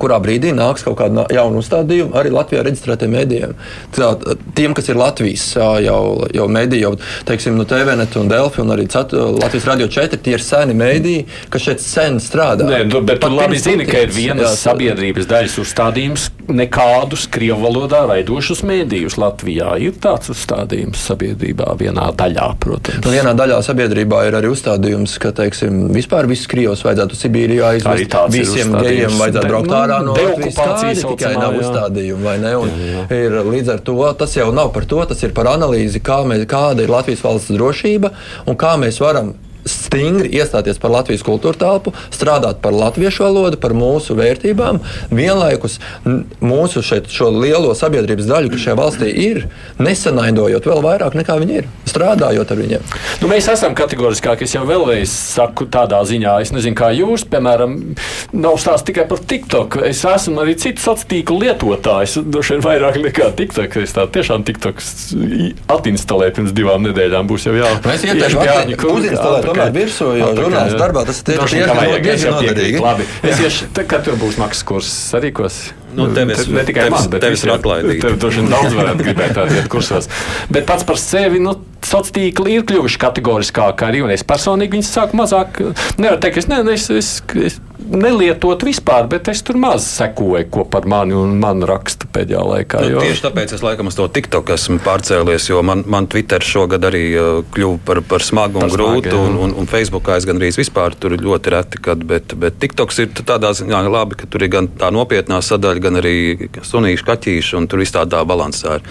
S4: kurā brīdī nāks kaut kāda jauna uzstādījuma arī Latvijā reģistrētiem mēdījiem. Tā, tiem, kas ir Latvijas jau, jau mēdīji, jau teiksim, no TVNet un Delfi un arī cet, Latvijas Radio 4, tie ir seni mēdīji, kas šeit sen strādā.
S2: Nē, tu, bet tu labi zini, ka ir vienas jā, sabiedrības daļas uzstādījums nekādus krievu valodā raidošus mēdījus Latvijā. Ir tāds uzstādījums sabiedrībā vienā daļā, protams.
S4: Nu, vienā daļā sabiedrībā ir arī uzstādījums, ka, teiksim, vispār visus krievus vajadzētu Sibīrijā aizvest. Visiem gejiem vajadzētu braukt nu, ārā no. Kādi tikai nav uzstādījumi, vai ne? Un jā, jā. Ir, līdz ar to tas jau nav par to, tas ir par analīzi, kā mēs, kāda ir Latvijas valsts drošība un kā mēs varam stingri iestāties par Latvijas kultūra telpu, strādāt par latviešu valodu, par mūsu vērtībām, vienlaikus mūsu šeit, šo lielo sabiedrības daļu, kas šajā valstī ir, nesenaidojot vēl vairāk nekā viņi ir, strādājot ar viņiem.
S2: Nu, mēs esam kategoriskāki. Es jau vēlreiz saku tādā ziņā, es nezinu, kā jūs, piemēram, nav stāsts tikai par TikTok. Es esmu arī citu sociālo tīklu lietotājs, droši vien vairāk nekā TikTok. Es tā tiešām TikTok atinstalēju pirms divām nedēļām. Būs jau jāatbalsta.
S4: Mēs ieteicām, ka uzinstalēt tomēr virsū, jo žurnālistu darbā tas ir diezgan noderīgi.
S2: Labi, es iešu, kad tur būs maksas kurs, sarīkos.
S3: Nu, tevis,
S2: ne tikai
S3: tevis,
S2: man, bet
S3: tevis ir atlaidīgi.
S2: Tev droši vien daudz varētu gribēt tādu kursos. Bet pats par sevi, nu, sociālā tīkli ir kļuvuši kategoriskāki arī, un es personīgi viņus sāku mazāk, nevaru teikt, es, ne, es, es, es nelietot vispār, bet es tur maz sekoju, ko par mani un man raksta pēdējā laikā.
S3: Nu, jo... Tieši tāpēc es laikam uz to TikTok esmu pārcēlies, jo man, man Twitter šogad arī kļuva par, par smagu un grūtu, un, un, un Facebookā es gandrīz vispār tur ļoti reti, kad, bet, bet TikToks ir tādā ziņā labi, ka tur ir gan tā nopietnā sadaļa, gan arī sunīšu, kaķīšu, un tur viss tādā balansā ir.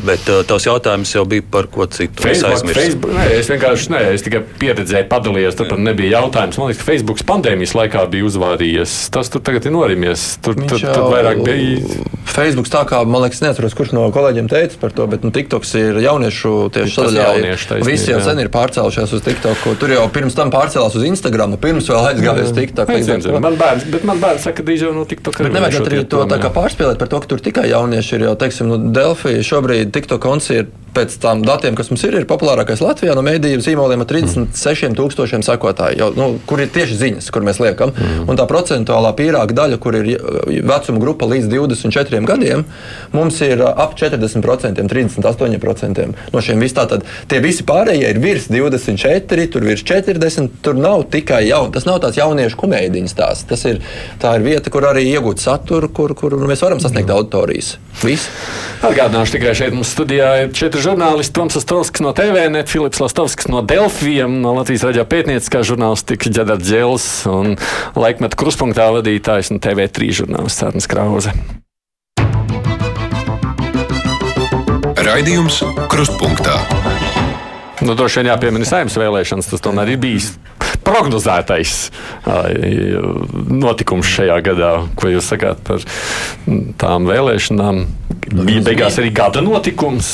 S3: Bet uh, tavs jautājums jau bija par ko citu.
S2: Facebook, es, Facebook, nē, es vienkārši nē, es tikai pieredzēju, padalījos, tur pat nebija jautājums. Man liekas, ka Facebook pandēmijas laikā bija uzvārījies. Tas tur tagad ir norimies. Tur, Viņš tur, tur vairāk bija.
S4: Facebook tā kā, man liekas, neatceros, kurš no kolēģiem teica par to, bet nu, TikToks ir jauniešu tieši sadaļā. Visi jau sen ir pārcēlušies uz TikTok. Tur jau pirms tam pārcēlās uz Instagram, pirms vēl aizgāja uz TikTok.
S2: Man bērns, bet man bērns saka, ka drīz jau no TikTok
S4: arī. Nevajag arī to tā kā pārspēlēt par to, ka tur tikai jaunieši ir. Jo, teiksim, nu, Delfī šobrīd TikTok konts ir pēc tam datiem, kas mums ir, ir populārākais Latvijā no mēdīju zīmoliem ar 36,000 sekotāju, jau, nu, kur ir tieši ziņas, kur mēs liekam. Mm. Un tā procentuālā pīrāga daļa, kur ir vecuma grupa līdz 24 diviem gadiem, mums ir ap 40%, 38% no šiem visiem. Tātad tie visi pārējie ir virs 24, tur virs 40. Tur nav tikai jaun, tas nav tāds jauniešu komēdiņas tās. Tas ir, tā ir vieta, kur arī iegūt saturu, kur, kur mēs varam sasniegt auditorijas. Viss.
S2: Atgādināšu tikai šeit mums studijā ir četri žurnālisti. Toms Astovskis no TVNet, Filips Lastovskis no Delfiem, no Latvijas raidījā pētnieciskā žurnālistika Džedars Džēls un laikmetu kruspunktā vadītājs un TV3 žurnālists Sārnis Krauze.
S1: Raidījums Krustpunktā.
S2: Nu, droši vien jāpiemina saimnes vēlēšanas, tas tomēr ir bijis prognozētais notikums šajā gadā. Ko jūs sakāt par tām vēlēšanām? Bija beigās arī gada notikums.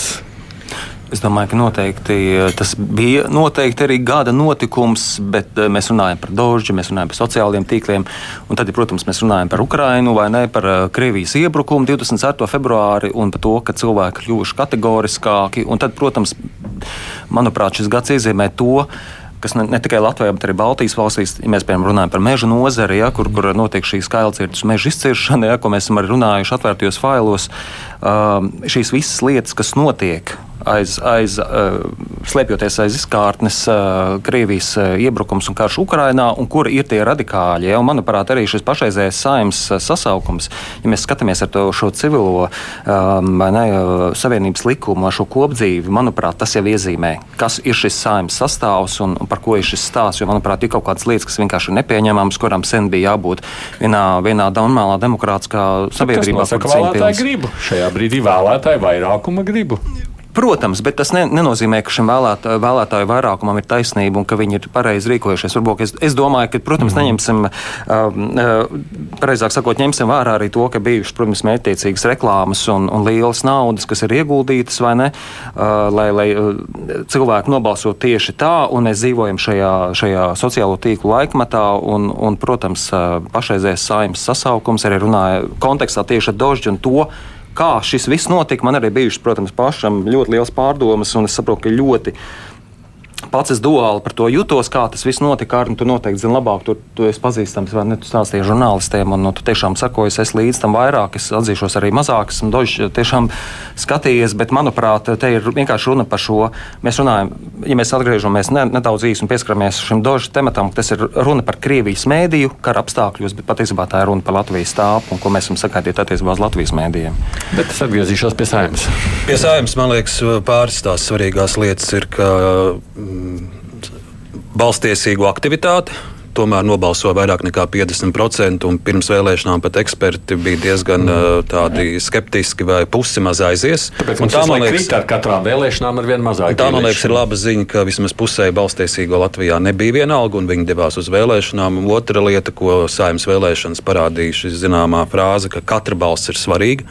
S6: Es domāju, ka noteikti tas bija noteikti arī gada notikums, bet mēs runājam par Dožģi, mēs runājam par sociālajiem tīkliem. Un tad, protams, mēs runājam par Ukrajinu vai ne, par Krievijas iebrukumu 24. februāri un par to, ka cilvēki kļuvuši kategoriskāki. Un tad, protams, manuprāt, šis gads iezīmē to, kas ne, ne tikai Latvijā, bet arī Baltijas valstīs, ja mēs piemēram runājam par meža nozari, ja, kur, kur notiek šī skailcirtas meža izciršana, ja, ko mēs esam arī runājuši atvērtajos failos, uh, šīs visas lietas, kas notiek aiz, aiz uh, slēpjoties aiz izkārtnes uh, Krievijas uh, iebrukums un karš Ukrainā, un kur ir tie radikāļi. Ja? Un, manuprāt, arī šis pašreizējais saimnes sasaukums, ja mēs skatāmies ar to, šo civilo um, ne, savienības likumu, šo kopdzīvi, manuprāt, tas jau iezīmē, kas ir šis saimnes sastāvs un, par ko ir šis stāsts. Jo, manuprāt, ir kaut kādas lietas, kas vienkārši ir nepieņemamas, kurām sen bija jābūt vienā, vienā normālā demokrātiskā sabiedrībā.
S2: Tas ka vēlētāji gribu šajā brīdī vēlētāju vairākuma gribu.
S6: Protams, bet tas ne, nenozīmē, ka šim vēlētāju, vēlētāju vairākumam ir taisnība un ka viņi ir pareizi rīkojušies. Varbūt es, es domāju, ka, protams, mm. neņemsim, uh, pareizāk sakot, ņemsim vērā arī to, ka bijušas, protams, mērķtiecīgas reklāmas un, un lielas naudas, kas ir ieguldītas vai ne, uh, lai, lai uh, cilvēki nobalsotu tieši tā, un mēs dzīvojam šajā, šajā sociālo tīklu laikmetā, un, un protams, pašreizējais saimnes sasaukums arī runāja kontekstā tieši ar Dožģu un to, kā šis viss notika, man arī bijušas, protams, pašam ļoti liels pārdomas, un es saprotu, ka ļoti pats es duāli par to jutos, kā tas viss notika. Ar, tu noteikti zini labāk, tu, tu esi pazīstams, vai ne? Tu stāstīji žurnālistiem, un nu, tu tiešām sakojies, es līdz tam vairāk, es atzīšos arī mazāk, esmu dožs tiešām skatījies, bet manuprāt, te ir vienkārši runa par šo. Mēs runājam, ja mēs atgriežamies ne, nedaudz īsi un pieskaramies šim dožu tematam, tas ir runa par Krievijas mēdīju, kara apstākļos, bet patiesībā tā ir runa par Latvijas stāvu un ko mēs esam sagaidīt attiecībā uz Latvijas mēdījiem.
S2: Bet es atgriezīšos pie saimnes.
S3: Pie saimnes, man liekas, pāris tās svarīgās lietas ir, ka balstiesīgu aktivitāti. Tomēr nobalsoja vairāk nekā 50%, un pirms vēlēšanām pat eksperti bija diezgan mm. skeptiski, vai pusi maz aizies.
S2: Tāpēc tā, man liekas, ar katrām vēlēšanām ir vien mazāk.
S3: Tā, man liekas, ir laba ziņa, ka vismaz pusē balstiesīgo Latvijā nebija vienalga, un viņi devās uz vēlēšanām. Un otra lieta, ko saimnes vēlēšanas parādīja, šī zināmā frāze, ka katra balss ir svarīga.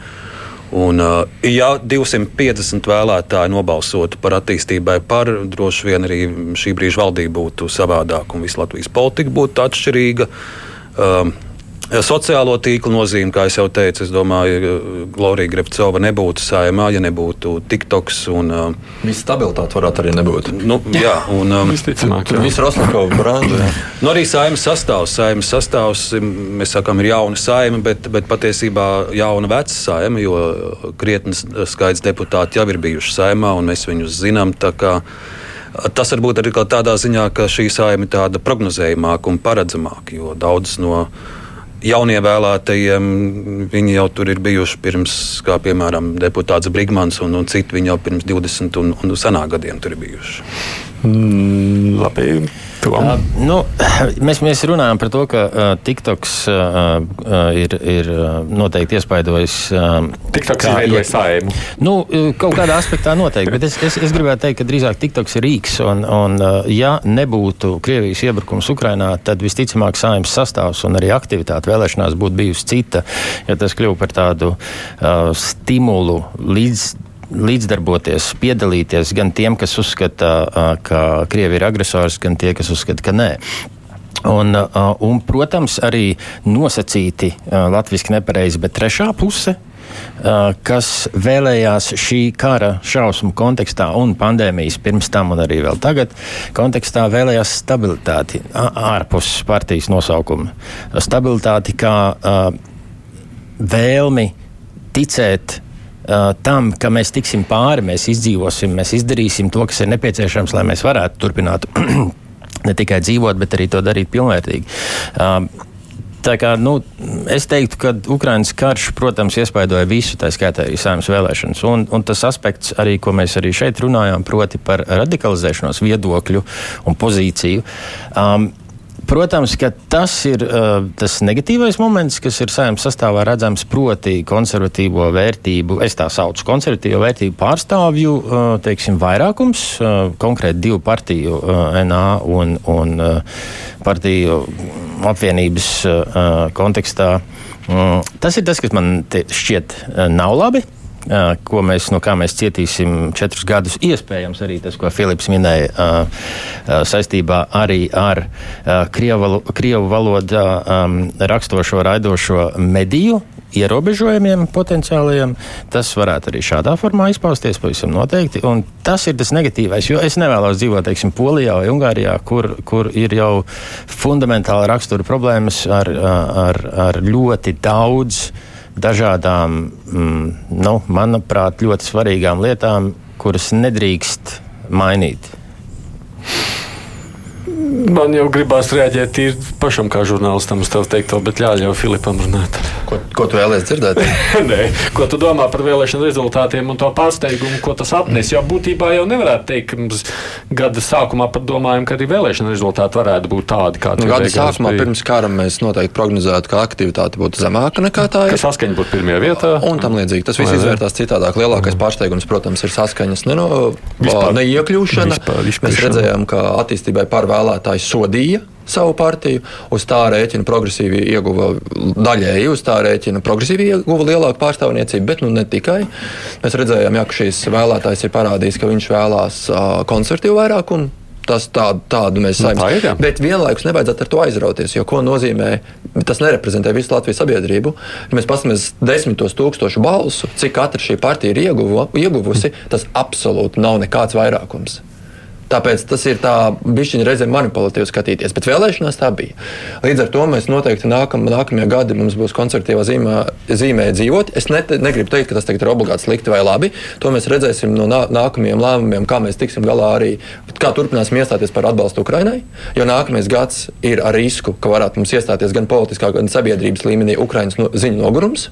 S3: Un, uh, ja 250 vēlētāji nobalsotu par attīstībai, par droši vien arī šī brīža valdība būtu savādāka un visa Latvijas politika būtu atšķirīga. Sociālo tīklu nozīme, kā jau teicu, es domāju, Glorija Grefcova nebūtu saimā, ja nebūtu TikToks. Un, uh,
S4: Visa stabilitāte varētu arī nebūt.
S3: Nu, jā, un um,
S4: viss ir Rostovs branža.
S3: Nu, arī saimas sastāvs. Saimas sastāvs, mēs sakām, ir jauna saima, bet, bet patiesībā jauna veca saima, jo krietnes skaits deputāti jau ir bijuši saimā, un mēs viņus zinām. Tas varbūt arī tādā ziņā, ka šī saima ir tāda prognozējumāka un paredzamāka, jo daudz no viņiem jaunievēlētajiem, viņi jau tur ir bijuši pirms, kā piemēram, deputāts Brigmans un, un citi, viņi jau pirms 20 un, un senāk gadiem tur ir bijuši.
S2: Mm, labi.
S5: Uh, nu, mēs, mēs runājam par to, ka uh, TikToks uh, uh, ir, ir noteikti iespaidojis. Uh,
S2: TikToks ir veidojis saimu.
S5: Nu, kaut kādā aspektā noteikti, bet es, es, es gribētu teikt, ka drīzāk TikToks ir rīks. Un, un uh, ja nebūtu Krievijas iebrukums Ukrainā, tad visticamāk saimnes sastāvs un arī aktivitāte vēlēšanās būtu bijusi cita, ja tas kļuva par tādu uh, stimulu līdz līdzdarboties, piedalīties gan tiem, kas uzskata, ka Krievija ir agresors, gan tie, kas uzskata, ka nē. Un, un, protams, arī nosacīti latviešu nepareizi, bet trešā puse, kas vēlējās šī kara šausmu kontekstā un pandēmijas pirms tam un arī vēl tagad kontekstā vēlējās stabilitāti ārpus partijas nosaukuma. Stabilitāti kā vēlmi ticēt uh, tam, ka mēs tiksim pāri, mēs izdzīvosim, mēs izdarīsim to, kas ir nepieciešams, lai mēs varētu turpināt ne tikai dzīvot, bet arī to darīt pilnvērtīgi. Uh, Tā kā, nu, es teiktu, ka Ukraiņas karš, protams, iespaidoja visu, tā skaitā arī saimnes vēlēšanas. Un, un tas aspekts, arī, ko mēs arī šeit runājām, proti par radikalizēšanos viedokļu un pozīciju. Um, Protams, ka tas ir uh, tas negatīvais moments, kas ir saimnes sastāvā redzams, proti, konservatīvo vērtību, es tā saucu, konservatīvo vērtību pārstāvju uh, teiksim, vairākums, uh, konkrēti divu partiju, uh, NA un, un uh, partiju apvienības uh, kontekstā. Uh, tas ir tas, kas man šķiet uh, nav labi ko mēs, no kā mēs cietīsim četrus gadus. Iespējams, arī tas, ko Filips minēja saistībā arī ar Krievu, Krievu valodā rakstošo, raidošo mediju ierobežojumiem potenciālajiem. Tas varētu arī šādā formā izpausties pavisam noteikti. Un tas ir tas negatīvais, jo es nevēlos dzīvot, teiksim, Polijā vai Ungārijā, kur, kur ir jau fundamentāli rakstura problēmas ar, ar, ar ļoti daudz dažādām, mm, nu, manuprāt, ļoti svarīgām lietām, kuras nedrīkst mainīt.
S2: Man jau gribās reaģēt pašam, kā žurnālistam, uz tevi teikto, bet ļauj jau Filipam runāt.
S4: Ko, ko tu vēlēsies dzirdēt?
S2: Nē, ko tu domā par vēlēšanu rezultātiem un to pārsteigumu, ko tas atnes? Jo būtībā jau nevarētu teikt, ka mums gada sākumā pat domājam, ka arī vēlēšana rezultāti varētu būt tādi, kādi
S4: nu, gada sākumā bija. pirms kara mēs noteikti prognozētu, ka aktivitāte būtu zemāka nekā tā
S2: ir. Ka saskaņa būtu pirmajā vietā.
S4: Un tam līdzīgi. Tas viss izvērtās citādāk. Lielākais mm. pārsteigums, protams, ir saskaņas neno, vispār, neiekļūšana. Vispār, vispār, mēs redzējām, ka attīstībai par vēlētāju sodīja savu partiju, uz tā rēķina progresīvi ieguva daļēji, uz tā rēķina progresīvi ieguva lielāku pārstāvniecību, bet nu, ne tikai. Mēs redzējām, ja, ka šīs vēlētājs ir parādījis, ka viņš vēlās uh, konservatīvu vairākumu. Tas tādu, tādu mēs nu, saimniekam. Tā ir, bet vienlaikus nevajadzētu ar to aizrauties, jo ko nozīmē, tas nereprezentē visu Latvijas sabiedrību. Ja mēs paskatāmies desmitos tūkstošu balsu, cik katra šī partija ir ieguva, ieguvusi, tas absolūti nav nekāds vairākums. Tāpēc tas ir tā bišķiņa reizē manipulatīvi skatīties, bet vēlēšanās tā bija. Līdz ar to mēs noteikti nākam, nākamie gadi mums būs koncertīvā zīmē, zīmē dzīvot. Es ne, negribu teikt, ka tas ir obligāti slikti vai labi. To mēs redzēsim no nā, nākamajiem lēmumiem, kā mēs tiksim galā arī, kā turpināsim iestāties par atbalstu Ukrainai. Jo nākamais gads ir ar risku, ka varētu mums iestāties gan politiskā, gan sabiedrības līmenī Ukraiņas no, ziņu nogurums.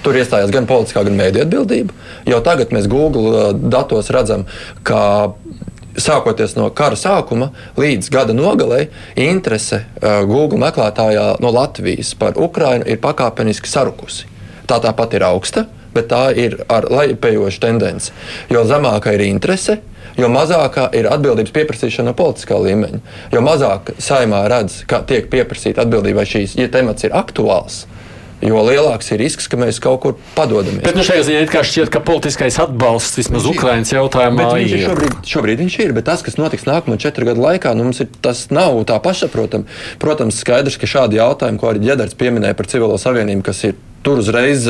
S4: Tur iestājās gan politiskā, gan mēdīņu atbildība. Jau tagad mēs Google uh, datos redzam, ka sākoties no kara sākuma līdz gada nogalei, interese uh, Google meklētājā no Latvijas par Ukrajinu ir pakāpeniski sarukusi. Tā tāpat ir augsta, bet tā ir ar lejupējošu tendenci. Jo zemāka ir interese, jo mazākā ir atbildības pieprasīšana no politiskā līmeņa. Jo mazāk saimā redz, ka tiek pieprasīta atbildība, vai šīs ja temats ir aktuāls jo lielāks ir risks, ka mēs kaut kur padodamies.
S2: Bet nu, šajā ziņā it kā šķiet, ka politiskais atbalsts vismaz Ukraiņas jautājumā
S4: ir. Šobrīd, šobrīd viņš ir, bet tas, kas notiks nākamo četru gadu laikā, nu, ir, tas nav tā pašsaprotami. Protams, skaidrs, ka šādi jautājumi, ko arī Džedars pieminēja par civilo savienību, kas ir tur uzreiz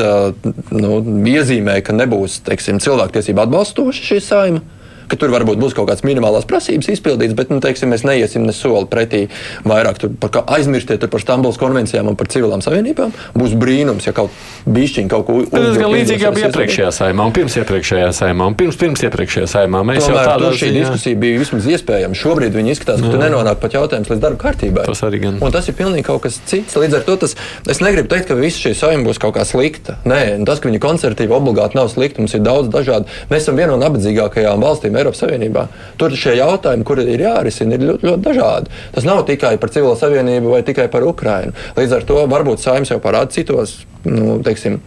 S4: nu, iezīmē, ka nebūs teiksim, cilvēktiesību atbalstoši šī saima ka tur varbūt būs kaut kādas minimālās prasības izpildītas, bet nu, teiksim, mēs neiesim ne soli pretī vairāk par aizmirstiet par Stambulas konvencijām un par civilām savienībām. Būs brīnums, ja kaut bišķiņ kaut ko
S2: uzmanīgi. Tas gan līdzīgi jau bija iepriekšējā saimā un pirms iepriekšējā saimā un pirms, pirms iepriekšējā saimā. Mēs
S4: Tomēr, jau tādā šī ziņā... diskusija bija vismaz iespējama. Šobrīd viņi izskatās, ka nenonāk pat jautājums līdz darba kārtībai.
S2: Tas arī gan.
S4: Un tas ir pilnīgi kaut kas cits. Līdz ar to tas, es negribu teikt, ka visa šī saima būs kaut kā slikta. Nē, tas, ka viņi koncertīvi obligāti nav slikti, mums ir daudz dažādu. Mēs esam viena no nabadzīgākajām valstīm Eiropas Savienībā. Tur šie jautājumi, kuri ir jārisina, ir ļoti, ļoti dažādi. Tas nav tikai par civilo savienību vai tikai par Ukrajinu. Līdz ar to varbūt saimnes jau parāda citos, nu, teiksim,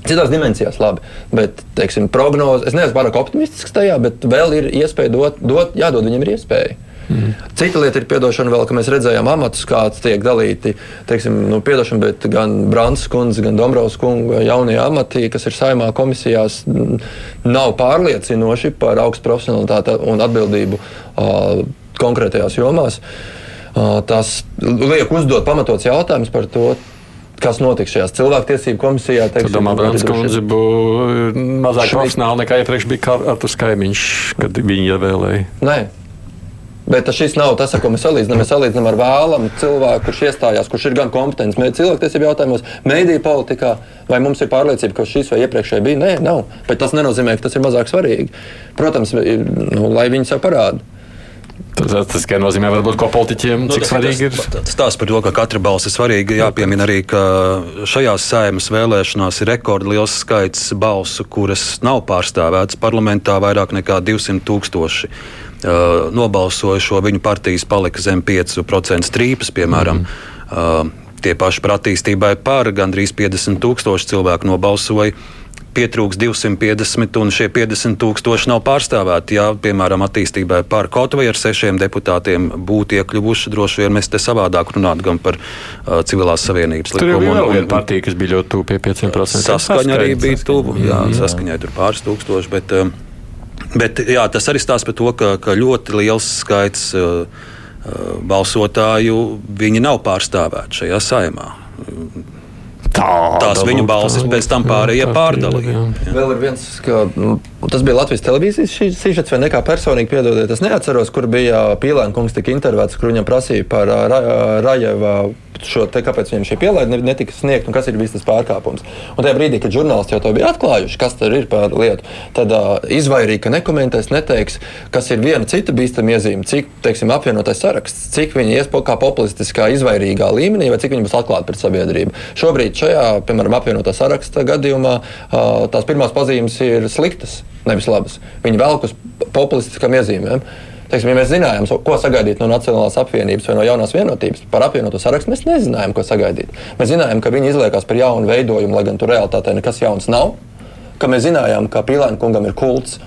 S4: Citās dimensijās labi, bet teiksim, prognoze, es neesmu pārāk optimistisks tajā, bet vēl ir iespēja dot, dot jādod viņam ir iespēja. Mm. Cita lieta ir atdošana, vēl, ka mēs redzējām amatus, kāds tiek dalīti. Teiksim, nu, piedošana, bet gan Brāns kundze, gan Dombrovs kunga jaunie amati, kas ir saimā komisijās, nav pārliecinoši par augstu profesionalitāti un atbildību uh, konkrētajās jomās. Uh, tas liek uzdot pamatots jautājums par to, kas notiks šajās cilvēktiesību komisijā.
S2: Teiksim, domā, Brāns kundze būs mazāk profesionāli nekā iepriekš bija Artus Kaimiņš, kad viņi ievēlēja.
S4: Nē, Bet šis nav tas, ar ko mēs salīdzinām. Mēs salīdzinām ar vēlamu cilvēku, kurš iestājās, kurš ir gan kompetents cilvēktiesību jautājumos, mēdīju politikā. Vai mums ir pārliecība, ka šis vai iepriekšējais bija? Nē, nav. Bet tas nenozīmē, ka tas ir mazāk svarīgi. Protams, nu, lai viņi sev parāda.
S2: Tas, tas tikai nozīmē, varbūt, ko politiķiem
S3: nu,
S2: cik svarīgi ir.
S3: Tas stāsta par to, ka katra balss ir svarīga. Jāpiemina arī, ka šajās sēmas vēlēšanās ir rekordliels skaits balsu, kuras nav pārstāvētas parlamentā vairāk nekā 200 tūkstoši nobalsojušo, viņu partijas palika zem 5% strīpas, piemēram. Mm -hmm. Tie paši par attīstībai par gandrīz 50 tūkstoši cilvēku nobalsoja. Pietrūks 250, un šie 50 tūkstoši nav pārstāvēti. Ja, piemēram, attīstībai par kaut vai ar sešiem deputātiem būtu iekļuvuši, droši vien mēs te savādāk runātu gan par uh, civilās savienības
S2: likumu. Tur bija viena partija, kas bija ļoti tuvu pie 5%.
S3: Saskaņa arī bija tuvu, jā, saskaņai tur pāris tūkstoši. Bet, uh, Bet jā, tas arī stāsta par to, ka, ka ļoti liels skaits uh, uh, balsotāju nav pārstāvēti šajā saimā. Tā, Tās viņu balsis pēc tam pārējie pārdalīja.
S4: Vēl ir viens, ka nu, tas bija Latvijas televīzijas sižets, vai ne personīgi piedodiet. Es neatceros, kur bija Pīlēna kungs tika intervētas, kur viņam prasīja par uh, Rajeva šo te, kāpēc viņam šī pielaide netika sniegta un kas ir bijis tas pārkāpums. Un tajā brīdī, kad žurnālisti jau to bija atklājuši, kas tur ir par lietu, tad uh, izvairīja, ka nekomentēs, neteiks, kas ir viena cita bīstama iezīme, cik teiksim, apvienotais saraksts, cik viņi ies kā populistiskā, izvairīgā līmenī, vai cik viņi būs atklāti pret sabiedrību. Šobrīd šajā, piemēram, apvienotā saraksta gadījumā uh, tās pirmās pazīmes ir sliktas, nevis labas. Viņi velk uz populistiskām iezīmēm. Teiksim, ja mēs zinājām, ko sagaidīt no Nacionālās apvienības vai no jaunās vienotības, par apvienoto sarakstu mēs nezinājām, ko sagaidīt. Mēs zinājām, ka viņi izliekās par jaunu veidojumu, lai gan tur realitātē nekas jauns nav. Ka mēs zinājām, ka Pīlēna kungam ir kults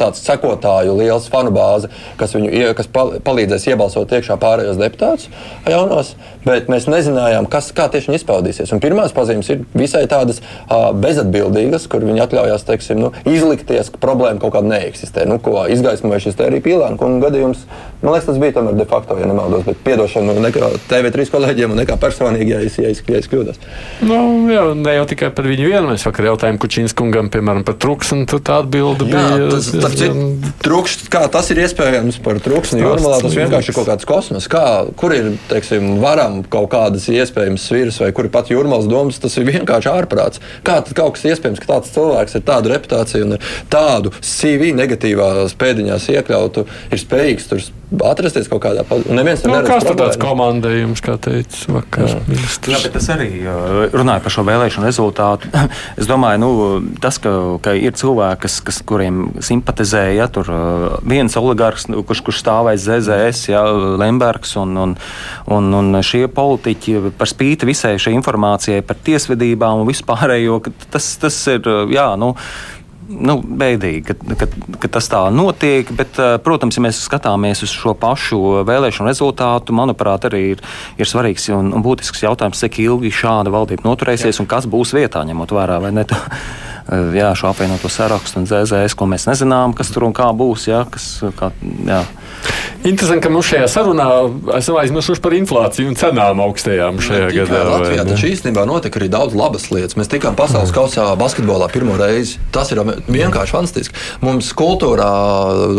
S4: tāds sekotāju liels fanu bāze, kas viņu kas palīdzēs iebalsot iekšā pārējos deputātus jaunos, bet mēs nezinājām, kas, kā tieši viņi izpaudīsies. Un pirmās pazīmes ir visai tādas uh, bezatbildīgas, kur viņi atļaujās teiksim, nu, izlikties, ka problēma kaut kāda neeksistē. Nu, ko izgaismoja šis arī Pīlāna kunga gadījums. Man liekas, tas bija tomēr de facto, ja nemaldos, bet piedošana nekā TV3 kolēģiem un nekā personīgi, ja es, ja es, ja es kļūdos.
S2: Nu, jā, ne jau tikai par viņu vienu. Mēs vakar jautājām Kučīnas kungam, piemēram, par truksni, tad tā atbilde bija
S4: tas, citu, trukšs, kā tas ir iespējams par trūksni jūrmalā, tas vienkārši ir kaut kāds kosmos. Kā, kur ir, teiksim, varam kaut kādas iespējamas sviras vai kur ir pat jūrmalas domas, tas ir vienkārši ārprāts. Kā tad kaut kas iespējams, ka tāds cilvēks ar tādu reputāciju un tādu CV negatīvās pēdiņās iekļautu, ir spējīgs tur atrasties kaut kādā
S2: tam nu, neredz. Kāds tāds komandējums, kā teica vakar?
S6: Jā, bet tas arī runāja par šo vēlēšanu rezultātu. es domāju, nu, tas, ka, ka ir cilvēki, kas, kas, kuriem simpatizēja, ja, tur viens oligarks, nu, kurš, kurš stāvēja ZZS, ja, Lembergs un, un, un, un šie politiķi par spīti visai šai informācijai par tiesvedībām un vispārējo, tas, tas ir, jā, nu, nu, bēdīgi, ka, ka, ka tas tā notiek. Bet, eh, protams, ja mēs skatāmies uz šo pašu vēlēšanu rezultātu, manuprāt, arī ir, ir svarīgs un, un būtisks jautājums, cik ilgi šāda valdība noturēsies Jā. un kas būs vietā, ņemot vērā vai ne. Jā, šo apvienoto sarakstu un ZZS, ko mēs nezinām, kas tur un kā būs. Jā, kas, kā, jā.
S2: Interesanti, ka mums šajā sarunā esam aizmirsuši par inflāciju un cenām augstajām šajā
S4: ne, gadā. Latvijā taču īstenībā notika arī daudz labas lietas. Mēs tikām pasaules kausā basketbolā pirmo reizi. Tas ir vienkārši fantastiski. Mums kultūrā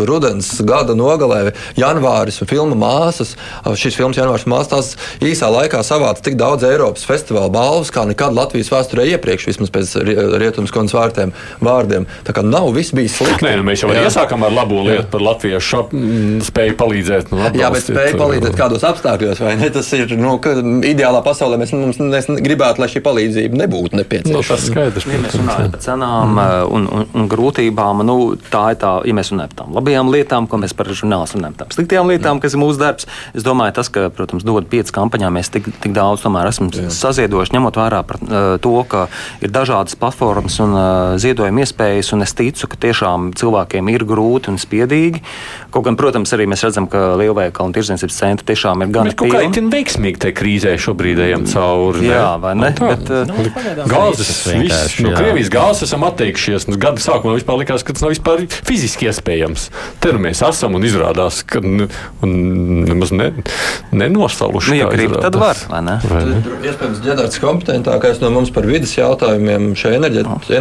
S4: rudens gada nogalē janvāris un filmu māsas. Šis filmas janvārs māsas tās īsā laikā savāca tik daudz Eiropas festivāla balvas, kā nekad Latvijas vēsturē iepriekš, vismaz pēc rietumskonas vārtiem vārdiem. Tā kā nav viss bijis slikti.
S2: Nē, nu mēs jau iesākām ar labo lietu Jā. par latviešu spēju palīdzēt. Nu,
S4: Jā, bet spēja palīdzēt kādos apstākļos, vai ne? Tas ir nu, ideālā pasaulē. Mēs, mums, mēs gribētu, lai šī palīdzība nebūtu nepieciešama.
S2: Nu, tas skaidrs.
S6: Ja mēs runājam par cenām mm. un, un, un grūtībām, nu, tā ir tā, ja mēs runājam par tām labajām lietām, ko mēs par žurnālistu runājam, tām sliktajām lietām, kas ir mūsu darbs. Es domāju, tas, ka, protams, dod pieci kampaņā, mēs tik, tik daudz tomēr esam saziedojuši, ņemot vērā par, uh, to, ka ir dažādas platformas un uh, ziedojuma iespējas, un es ticu, ka tiešām cilvēkiem ir grūti un spiedīgi. Kaut gan, protams, arī mēs redzam, ka lielveikalu un tirdzniecības centri tiešām ir gan
S2: pilni. Kā ir veiksmīgi tajā krīzē šobrīd ejam cauri?
S6: Ne? Jā, vai ne?
S2: Tā, bet, nu, nu gāzes, viss, no nu, Krievijas gāzes esam atteikšies. Nu, gada sākumā vispār likās, ka tas nav vispār fiziski iespējams. Te nu mēs esam un izrādās, ka nu, nemaz ne, nenosaluši.
S6: Nu, ja grib, tad var, vai ne? Vai
S4: ne? Iespējams, ģenerāts kompetentākais no mums par vidas jautājumiem šajā enerģētikas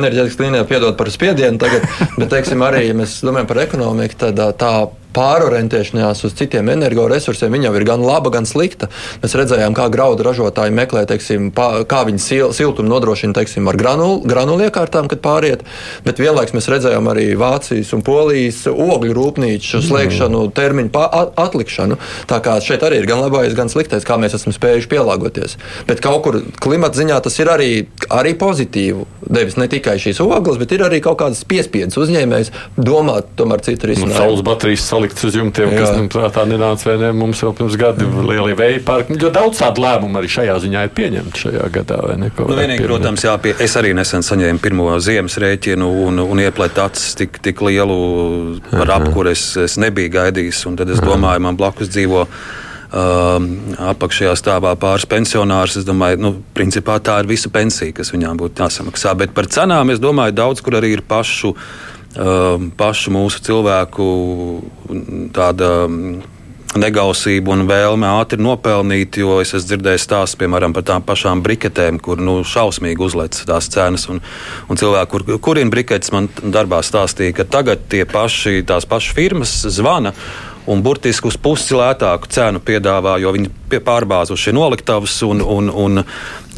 S4: līnijā piedod par spiedienu tagad, bet, teiksim, arī, ja mēs domājam par ekonomiku, tad tā pārorientēšanās uz citiem energoresursiem jau ir gan laba, gan slikta. Mēs redzējām, kā graudu ražotāji meklē, teiksim, pā, kā viņi sil, siltumu nodrošina teiksim, ar granulu, granulu iekārtām, kad pāriet. Bet vienlaikus mēs redzējām arī Vācijas un Polijas ogļu rūpnīcu slēgšanu, mm. termiņu atlikšanu. Tā kā šeit arī ir gan labais, gan sliktais, kā mēs esam spējuši pielāgoties. Bet kaut kur klimata ziņā tas ir arī, arī pozitīvi. Devis ne tikai šīs ogles, bet ir arī kaut kādas piespiedas uzņēmējs domāt tomēr citu risinājumu.
S2: Saules baterijas salikts uz jumtiem, Jā. kas mums prātā nenāca vai ne mums vēl pirms gada mm. lielie vēja parki. Ļoti daudz tādu lēmumu arī šajā ziņā ir pieņemti šajā gadā.
S3: Nu, vienīgi, protams, jā, pie, es arī nesen saņēmu pirmo ziemas rēķinu un, un ieplēt acis tik, tik lielu par apkures es nebiju gaidījis. Tad es domāju, man blakus dzīvo um, apakšējā stāvā pāris pensionārs. Es domāju, nu, principā tā ir visa pensija, kas viņām būtu jāsamaksā. Bet par cenām es domāju, daudz kur arī ir pašu, um, pašu mūsu cilvēku tāda. Negausību un vēlme ātri nopelnīt, jo es esmu dzirdējis stāstus, piemēram, par tām pašām briketēm, kur nu, šausmīgi uzlec tās cenas. Un, un cilvēki, kur, kuriem briketes man darbā stāstīja, ka tagad tie paši, tās pašas firmas zvana un burtiski uz pusi lētāku cenu piedāvā, jo viņi pārbāzuši noliktavas un, un, un,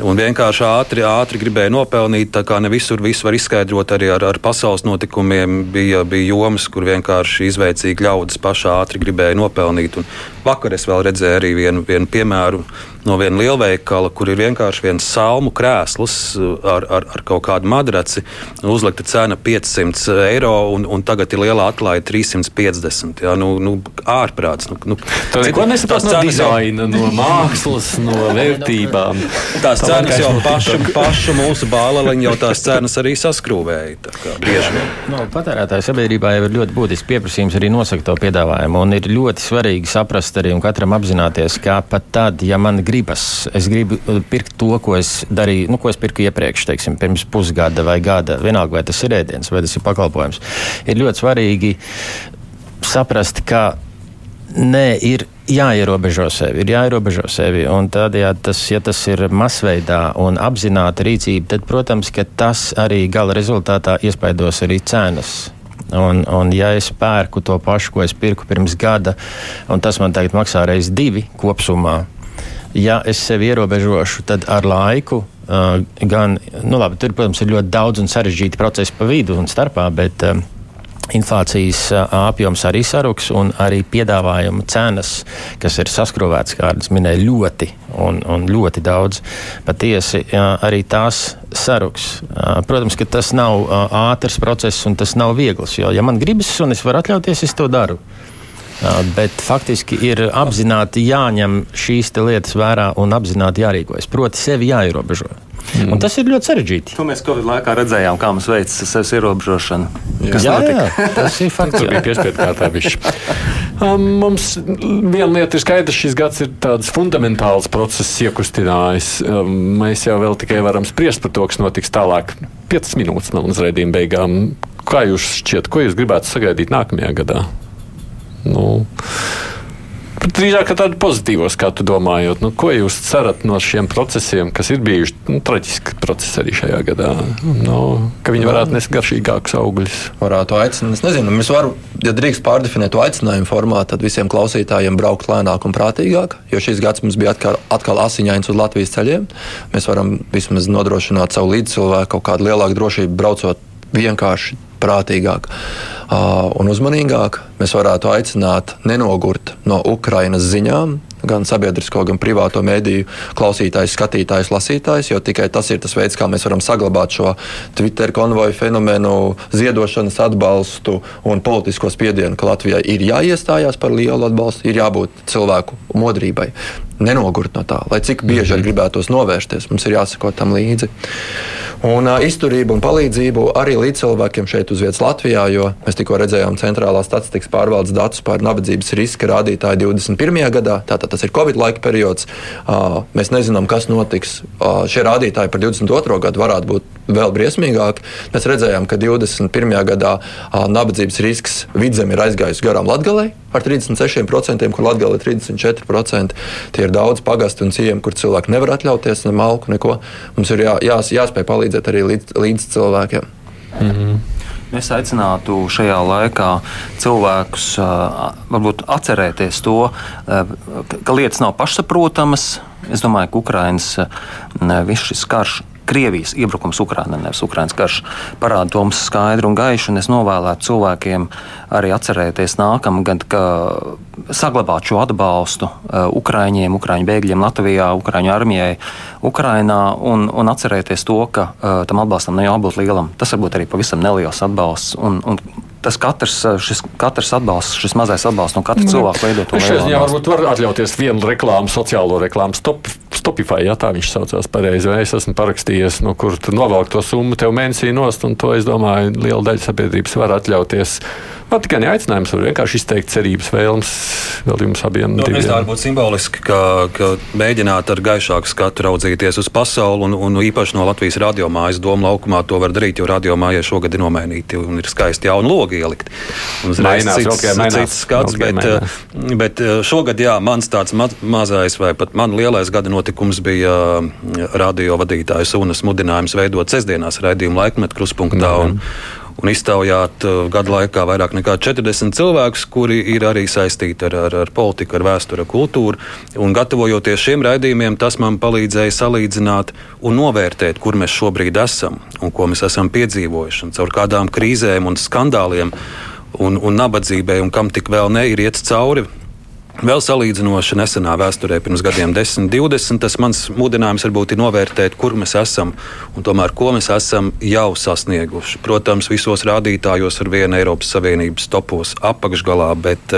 S3: un vienkārši ātri, ātri gribēja nopelnīt. Tā kā ne visur visu var izskaidrot arī ar, ar pasaules notikumiem, bija, bija jomas, kur vienkārši izveicīgi ļaudis pašā ātri gribēja nopelnīt. Un vakar es vēl redzēju arī vienu, vienu piemēru no viena lielveikala, kur ir vienkārši viens salmu krēsls ar, ar, ar kaut kādu madraci. Uzlikta cena 500 eiro, un, un tagad ir liela atlaide 350. Jā, nu, nu, ārprāts. Nu, nu,
S2: tā neko nesaprot no dizaina, no mākslas, no vērtībām.
S3: Tās tā cenas jau pašu, pašu mūsu bāliņu, jau tās cenas arī saskrūvēja.
S5: No, patērētāju sabiedrībā jau ir ļoti būtisks pieprasījums arī nosakt to piedāvājumu, un ir ļoti svarīgi saprast arī un katram apzināties, ka pat tad, ja man grib gribas. Es gribu uh, pirkt to, ko es darīju, nu, ko es pirku iepriekš, teiksim, pirms pusgada vai gada. Vienalga, vai tas ir ēdiens vai tas ir pakalpojums. Ir ļoti svarīgi saprast, ka nē, ir jāierobežo sevi, ir jāierobežo sevi. Un tādējādi, tas, ja tas ir masveidā un apzināta rīcība, tad, protams, tas arī gala rezultātā iespaidos arī cenas. Un, un ja es pērku to pašu, ko es pirku pirms gada, un tas man tagad maksā reizes divi kopsumā, ja es sevi ierobežošu, tad ar laiku. Uh, gan, nu labi, tur, protams, ir ļoti daudz un sarežģīti procesi pa vidu un starpā, bet uh, inflācijas apjoms arī saruks, un arī piedāvājuma cenas, kas ir saskrovētas, kā es minēju, ļoti un, un ļoti daudz. Patiesi arī tās saruks. Protams, ka tas nav ātrs process un tas nav viegls, jo, ja man gribas un es varu atļauties, es to daru. Bet faktiski ir apzināti jāņem šīs lietas vērā un apzināti jārīkojas. Proti, sevi jāierobežo. Mm. Un tas ir ļoti sarežģīti.
S6: To mēs Covid laikā redzējām, kā mums veicas sevis ierobežošana.
S5: Jā, jā, jā, tas ir fakts.
S2: Tur bija piespiedu. Um, mums viena lieta ir skaidra, šis gads ir tāds fundamentāls process iekustinājis. Um, mēs jau vēl tikai varam spriest par to, kas notiks tālāk. 5 minūtes no mums raidījuma beigām. Kā jūs šķiet, ko jūs gribētu sagaidīt nākamajā gadā? Nu, Drīzāk tādu pozitīvu skatu domājot, nu, ko jūs cerat no šiem procesiem, kas ir bijuši nu, traģiski procesi arī šajā gadā. Nu, ka viņi varētu nest garšīgākus augļus.
S4: Varētu aicināt, es nezinu, mēs varam, ja drīkst pārdefinēt to aicinājumu formātu, tad visiem klausītājiem braukt lēnāk un prātīgāk, jo šis gads mums bija atkal, atkal asiņains uz Latvijas ceļiem. Mēs varam vismaz nodrošināt savu līdzcilvēku kaut kādu lielāku drošību braucot vienkārši prātīgāk un uzmanīgāk. Mēs varētu aicināt nenogurt no Ukrainas ziņām, gan sabiedrisko, gan privāto mediju klausītājs, skatītājs, lasītājs, jo tikai tas ir tas veids, kā mēs varam saglabāt šo Twitter konvoju fenomenu, ziedošanas atbalstu un politisko spiedienu, ka Latvijai ir jāiestājās par lielu atbalstu, ir jābūt cilvēku modrībai. Nenogurt no tā, lai cik bieži arī mhm. gribētos novērsties, mums ir jāsako tam līdzi. Un uh, izturību un palīdzību arī līdz cilvēkiem šeit uz vietas Latvijā, jo mēs tikko redzējām centrālā statistikas pārvaldes datus par nabadzības riska rādītāju 21. gadā. Tātad tas ir Covid laika periods. Uh, mēs nezinām, kas notiks. Uh, šie rādītāji par 22. gadu varētu būt vēl briesmīgāki. Mēs redzējām, ka 21. gadā uh, nabadzības risks vidzem ir aizgājis garām Latvijai ar 36%, kur Latvijā ir 34%. Tie ir daudz pagastu un ciemi, kur cilvēki nevar atļauties ne malku, neko. Mums ir jā, jā, jāspēj palīdzēt arī līdz, līdz cilvēkiem.
S2: Mm -hmm.
S6: Es aicinātu šajā laikā cilvēkus varbūt atcerēties to, ka lietas nav pašsaprotamas. Es domāju, ka Ukraiņas viss šis karš Krievijas iebrukums Ukrainā, nevis Ukraiņas karš, parāda to mums skaidri un gaiši. Un es novēlētu cilvēkiem arī atcerēties nākamā gada, ka saglabāt šo atbalstu uh, Ukraiņiem, Ukraiņu bēgļiem Latvijā, Ukraiņu armijai Ukrainā un, un atcerēties to, ka uh, tam atbalstam nav jābūt lielam. Tas var būt arī pavisam neliels atbalsts. Un, un tas katrs, šis, katrs atbalsts, šis mazais atbalsts no katra mm. cilvēka veido to
S2: lietu. Jā, varbūt var atļauties vienu reklāmu, sociālo reklāmu. Stop, Stopify, ja tā viņš saucās pareizi, vai es esmu parakstījies, no kur tu novelk to summu tev mēnesī nost, un to, es domāju, liela daļa sabiedrības var atļauties. Vatikāna aicinājums var vienkārši izteikt cerības vēlmes vēl jums abiem.
S3: Nu, es tā varbūt simboliski, ka, ka mēģināt ar gaišāku skatu raudzīties uz pasauli, un, un īpaši no Latvijas radiomājas doma laukumā to var darīt, jo radiomājai šogad ir nomainīti un ir skaisti jauni logi ielikt.
S2: Uzreiz cits, okay, mainās,
S3: cits skats, okay, bet, mainās. Eh, bet eh, šogad, jā, mans tāds ma mazais vai pat man lielais gada notikums bija eh, radio vadītājas Unas mudinājums veidot sestdienās raidījumu laikmetu kruspunktā. Mm -hmm un iztaujāt uh, gadu laikā vairāk nekā 40 cilvēkus, kuri ir arī saistīti ar, ar, ar politiku, ar vēsturi, ar kultūru. Un gatavojoties šiem raidījumiem, tas man palīdzēja salīdzināt un novērtēt, kur mēs šobrīd esam un ko mēs esam piedzīvojuši, un caur kādām krīzēm un skandāliem un, un nabadzībai, un kam tik vēl ne ir iet cauri Vēl salīdzinoši nesenā vēsturē, pirms gadiem 10, 20, tas mans mudinājums varbūt ir novērtēt, kur mēs esam un tomēr ko mēs esam jau sasnieguši. Protams, visos rādītājos ar vienu Eiropas Savienības topos apakšgalā, bet,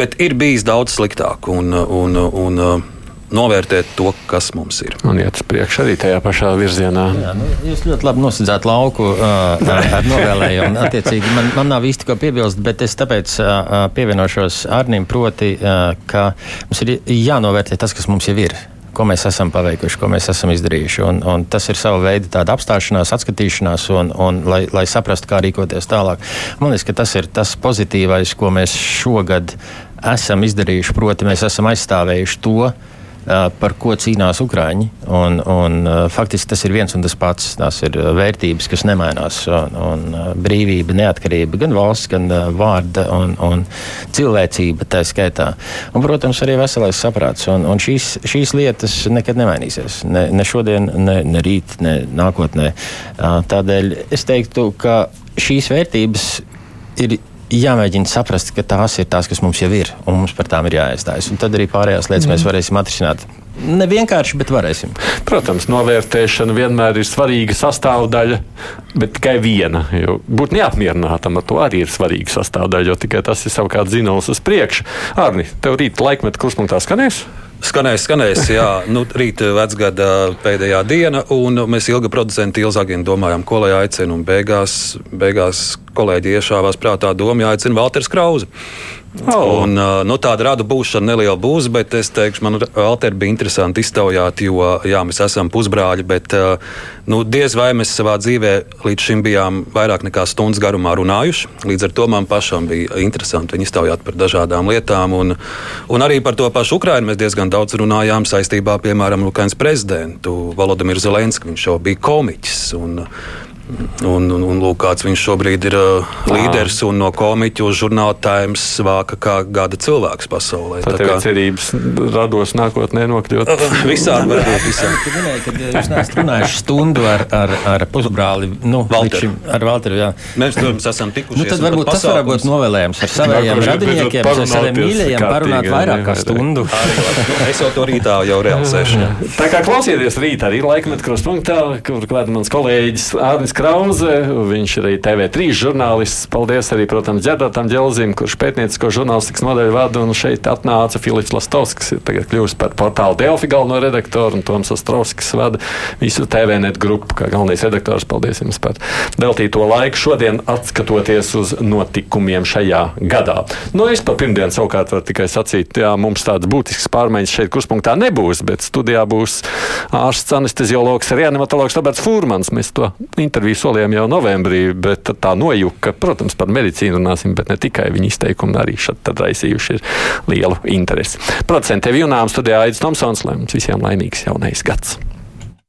S3: bet ir bijis daudz sliktāk. Un, un, un, novērtēt to, kas mums ir.
S2: Un iet uz priekšu arī tajā pašā virzienā. Jā,
S5: nu, jūs ļoti labi nosacījāt lauku uh, ar novēlējumu. Attiecīgi, man, man nav īsti ko piebilst, bet es tāpēc uh, pievienošos Arnim, proti, uh, ka mums ir jānovērtē tas, kas mums jau ir ko mēs esam paveikuši, ko mēs esam izdarījuši. Un, un tas ir sava veida tāda apstāšanās, atskatīšanās, un, un, lai, lai saprastu, kā rīkoties tālāk. Man liekas, ka tas ir tas pozitīvais, ko mēs šogad esam izdarījuši. Proti, mēs esam aizstāvējuši to, par ko cīnās Ukrāņi. Un, un, faktiski tas ir viens un tas pats. Tās ir vērtības, kas nemainās. Un, un brīvība, neatkarība, gan valsts, gan vārda un, un cilvēcība tā skaitā. Un, protams, arī veselais saprāts. Un, un šīs, šīs lietas nekad nemainīsies. Ne, ne šodien, ne, ne rīt, ne nākotnē. Tādēļ es teiktu, ka šīs vērtības ir jāmēģina saprast, ka tās ir tās, kas mums jau ir, un mums par tām ir jāiestājas. Un tad arī pārējās lietas mm. mēs varēsim atrisināt. Ne vienkārši, bet varēsim.
S2: Protams, novērtēšana vienmēr ir svarīga sastāvdaļa, bet tikai viena. Būt neapmierinātam ar to arī ir svarīga sastāvdaļa, jo tikai tas ir savukārt zināms uz priekšu. Arni, tev rīt laikmetā kruspunktā skanēs?
S3: Skanēs, skanēs, jā, nu, rīt vecgada pēdējā diena, un mēs ilgi producenti Ilzaginu domājām, ko lai aicinu, un beigās, beigās kolēģi iešāvās prātā doma jāaicina Valters Krauze. Oh. Un, nu, tāda rada būšana neliela būs, bet es teikšu, man Alter bija interesanti iztaujāt, jo jā, mēs esam pusbrāļi, bet nu, diez vai mēs savā dzīvē līdz šim bijām vairāk nekā stundas garumā runājuši. Līdz ar to man pašam bija interesanti viņu iztaujāt par dažādām lietām. Un, un arī par to pašu Ukrainu mēs diezgan daudz runājām saistībā, piemēram, ar Ukraiņas prezidentu Volodimiru Zelenski. Viņš jau bija komiķis. Un, Un, un, un lūk, kāds viņš šobrīd ir uh, līderis un no komiķa uz žurnāla Times vāka kā gada cilvēks pasaulē.
S2: Tā, tā kā cerības rados nākotnē nokļūt.
S3: Visādi var būt.
S5: Jūs neesat runājuši stundu ar, ar, ar pusbrāli, nu, Valteru. Ar Valteru, jā.
S3: Mēs, protams, esam tikušies.
S5: Nu, tad varbūt tas var būt novēlējums ar saviem radiniekiem, ar saviem mīļajiem parunāt vairāk kā stundu.
S3: Es jau to rītā jau realizēšu.
S2: Tā kā klausieties rīt arī laikmet kruspunktā, kur klāt mans kolēģis Ārnis Krause, viņš ir arī TV3 žurnālists. Paldies arī, protams, Džerdatam Dželzim, kurš pētniecisko žurnālistikas nodaļu vada. Un šeit atnāca Filips Lastovs, kas tagad kļuvis par portālu Delfi galveno redaktoru, un Toms Ostrovskis vada visu TVNet grupu kā galvenais redaktors. Paldies jums par veltīto laiku šodien atskatoties uz notikumiem šajā gadā. Nu, es par pirmdienu savukārt varu tikai sacīt, jā, mums tādas būtiskas pārmaiņas šeit kurspunktā nebūs, bet studijā būs ārsts anesteziologs, reanimatologs Roberts Fūrmans. Mēs to interviju interviju solījām jau novembrī, bet tā nojuka, protams, par medicīnu runāsim, bet ne tikai viņa izteikumi arī šeit raisījuši lielu interesi. Producentiem Junām studijā Aits Tomsons, lai mums visiem laimīgs jaunais gads!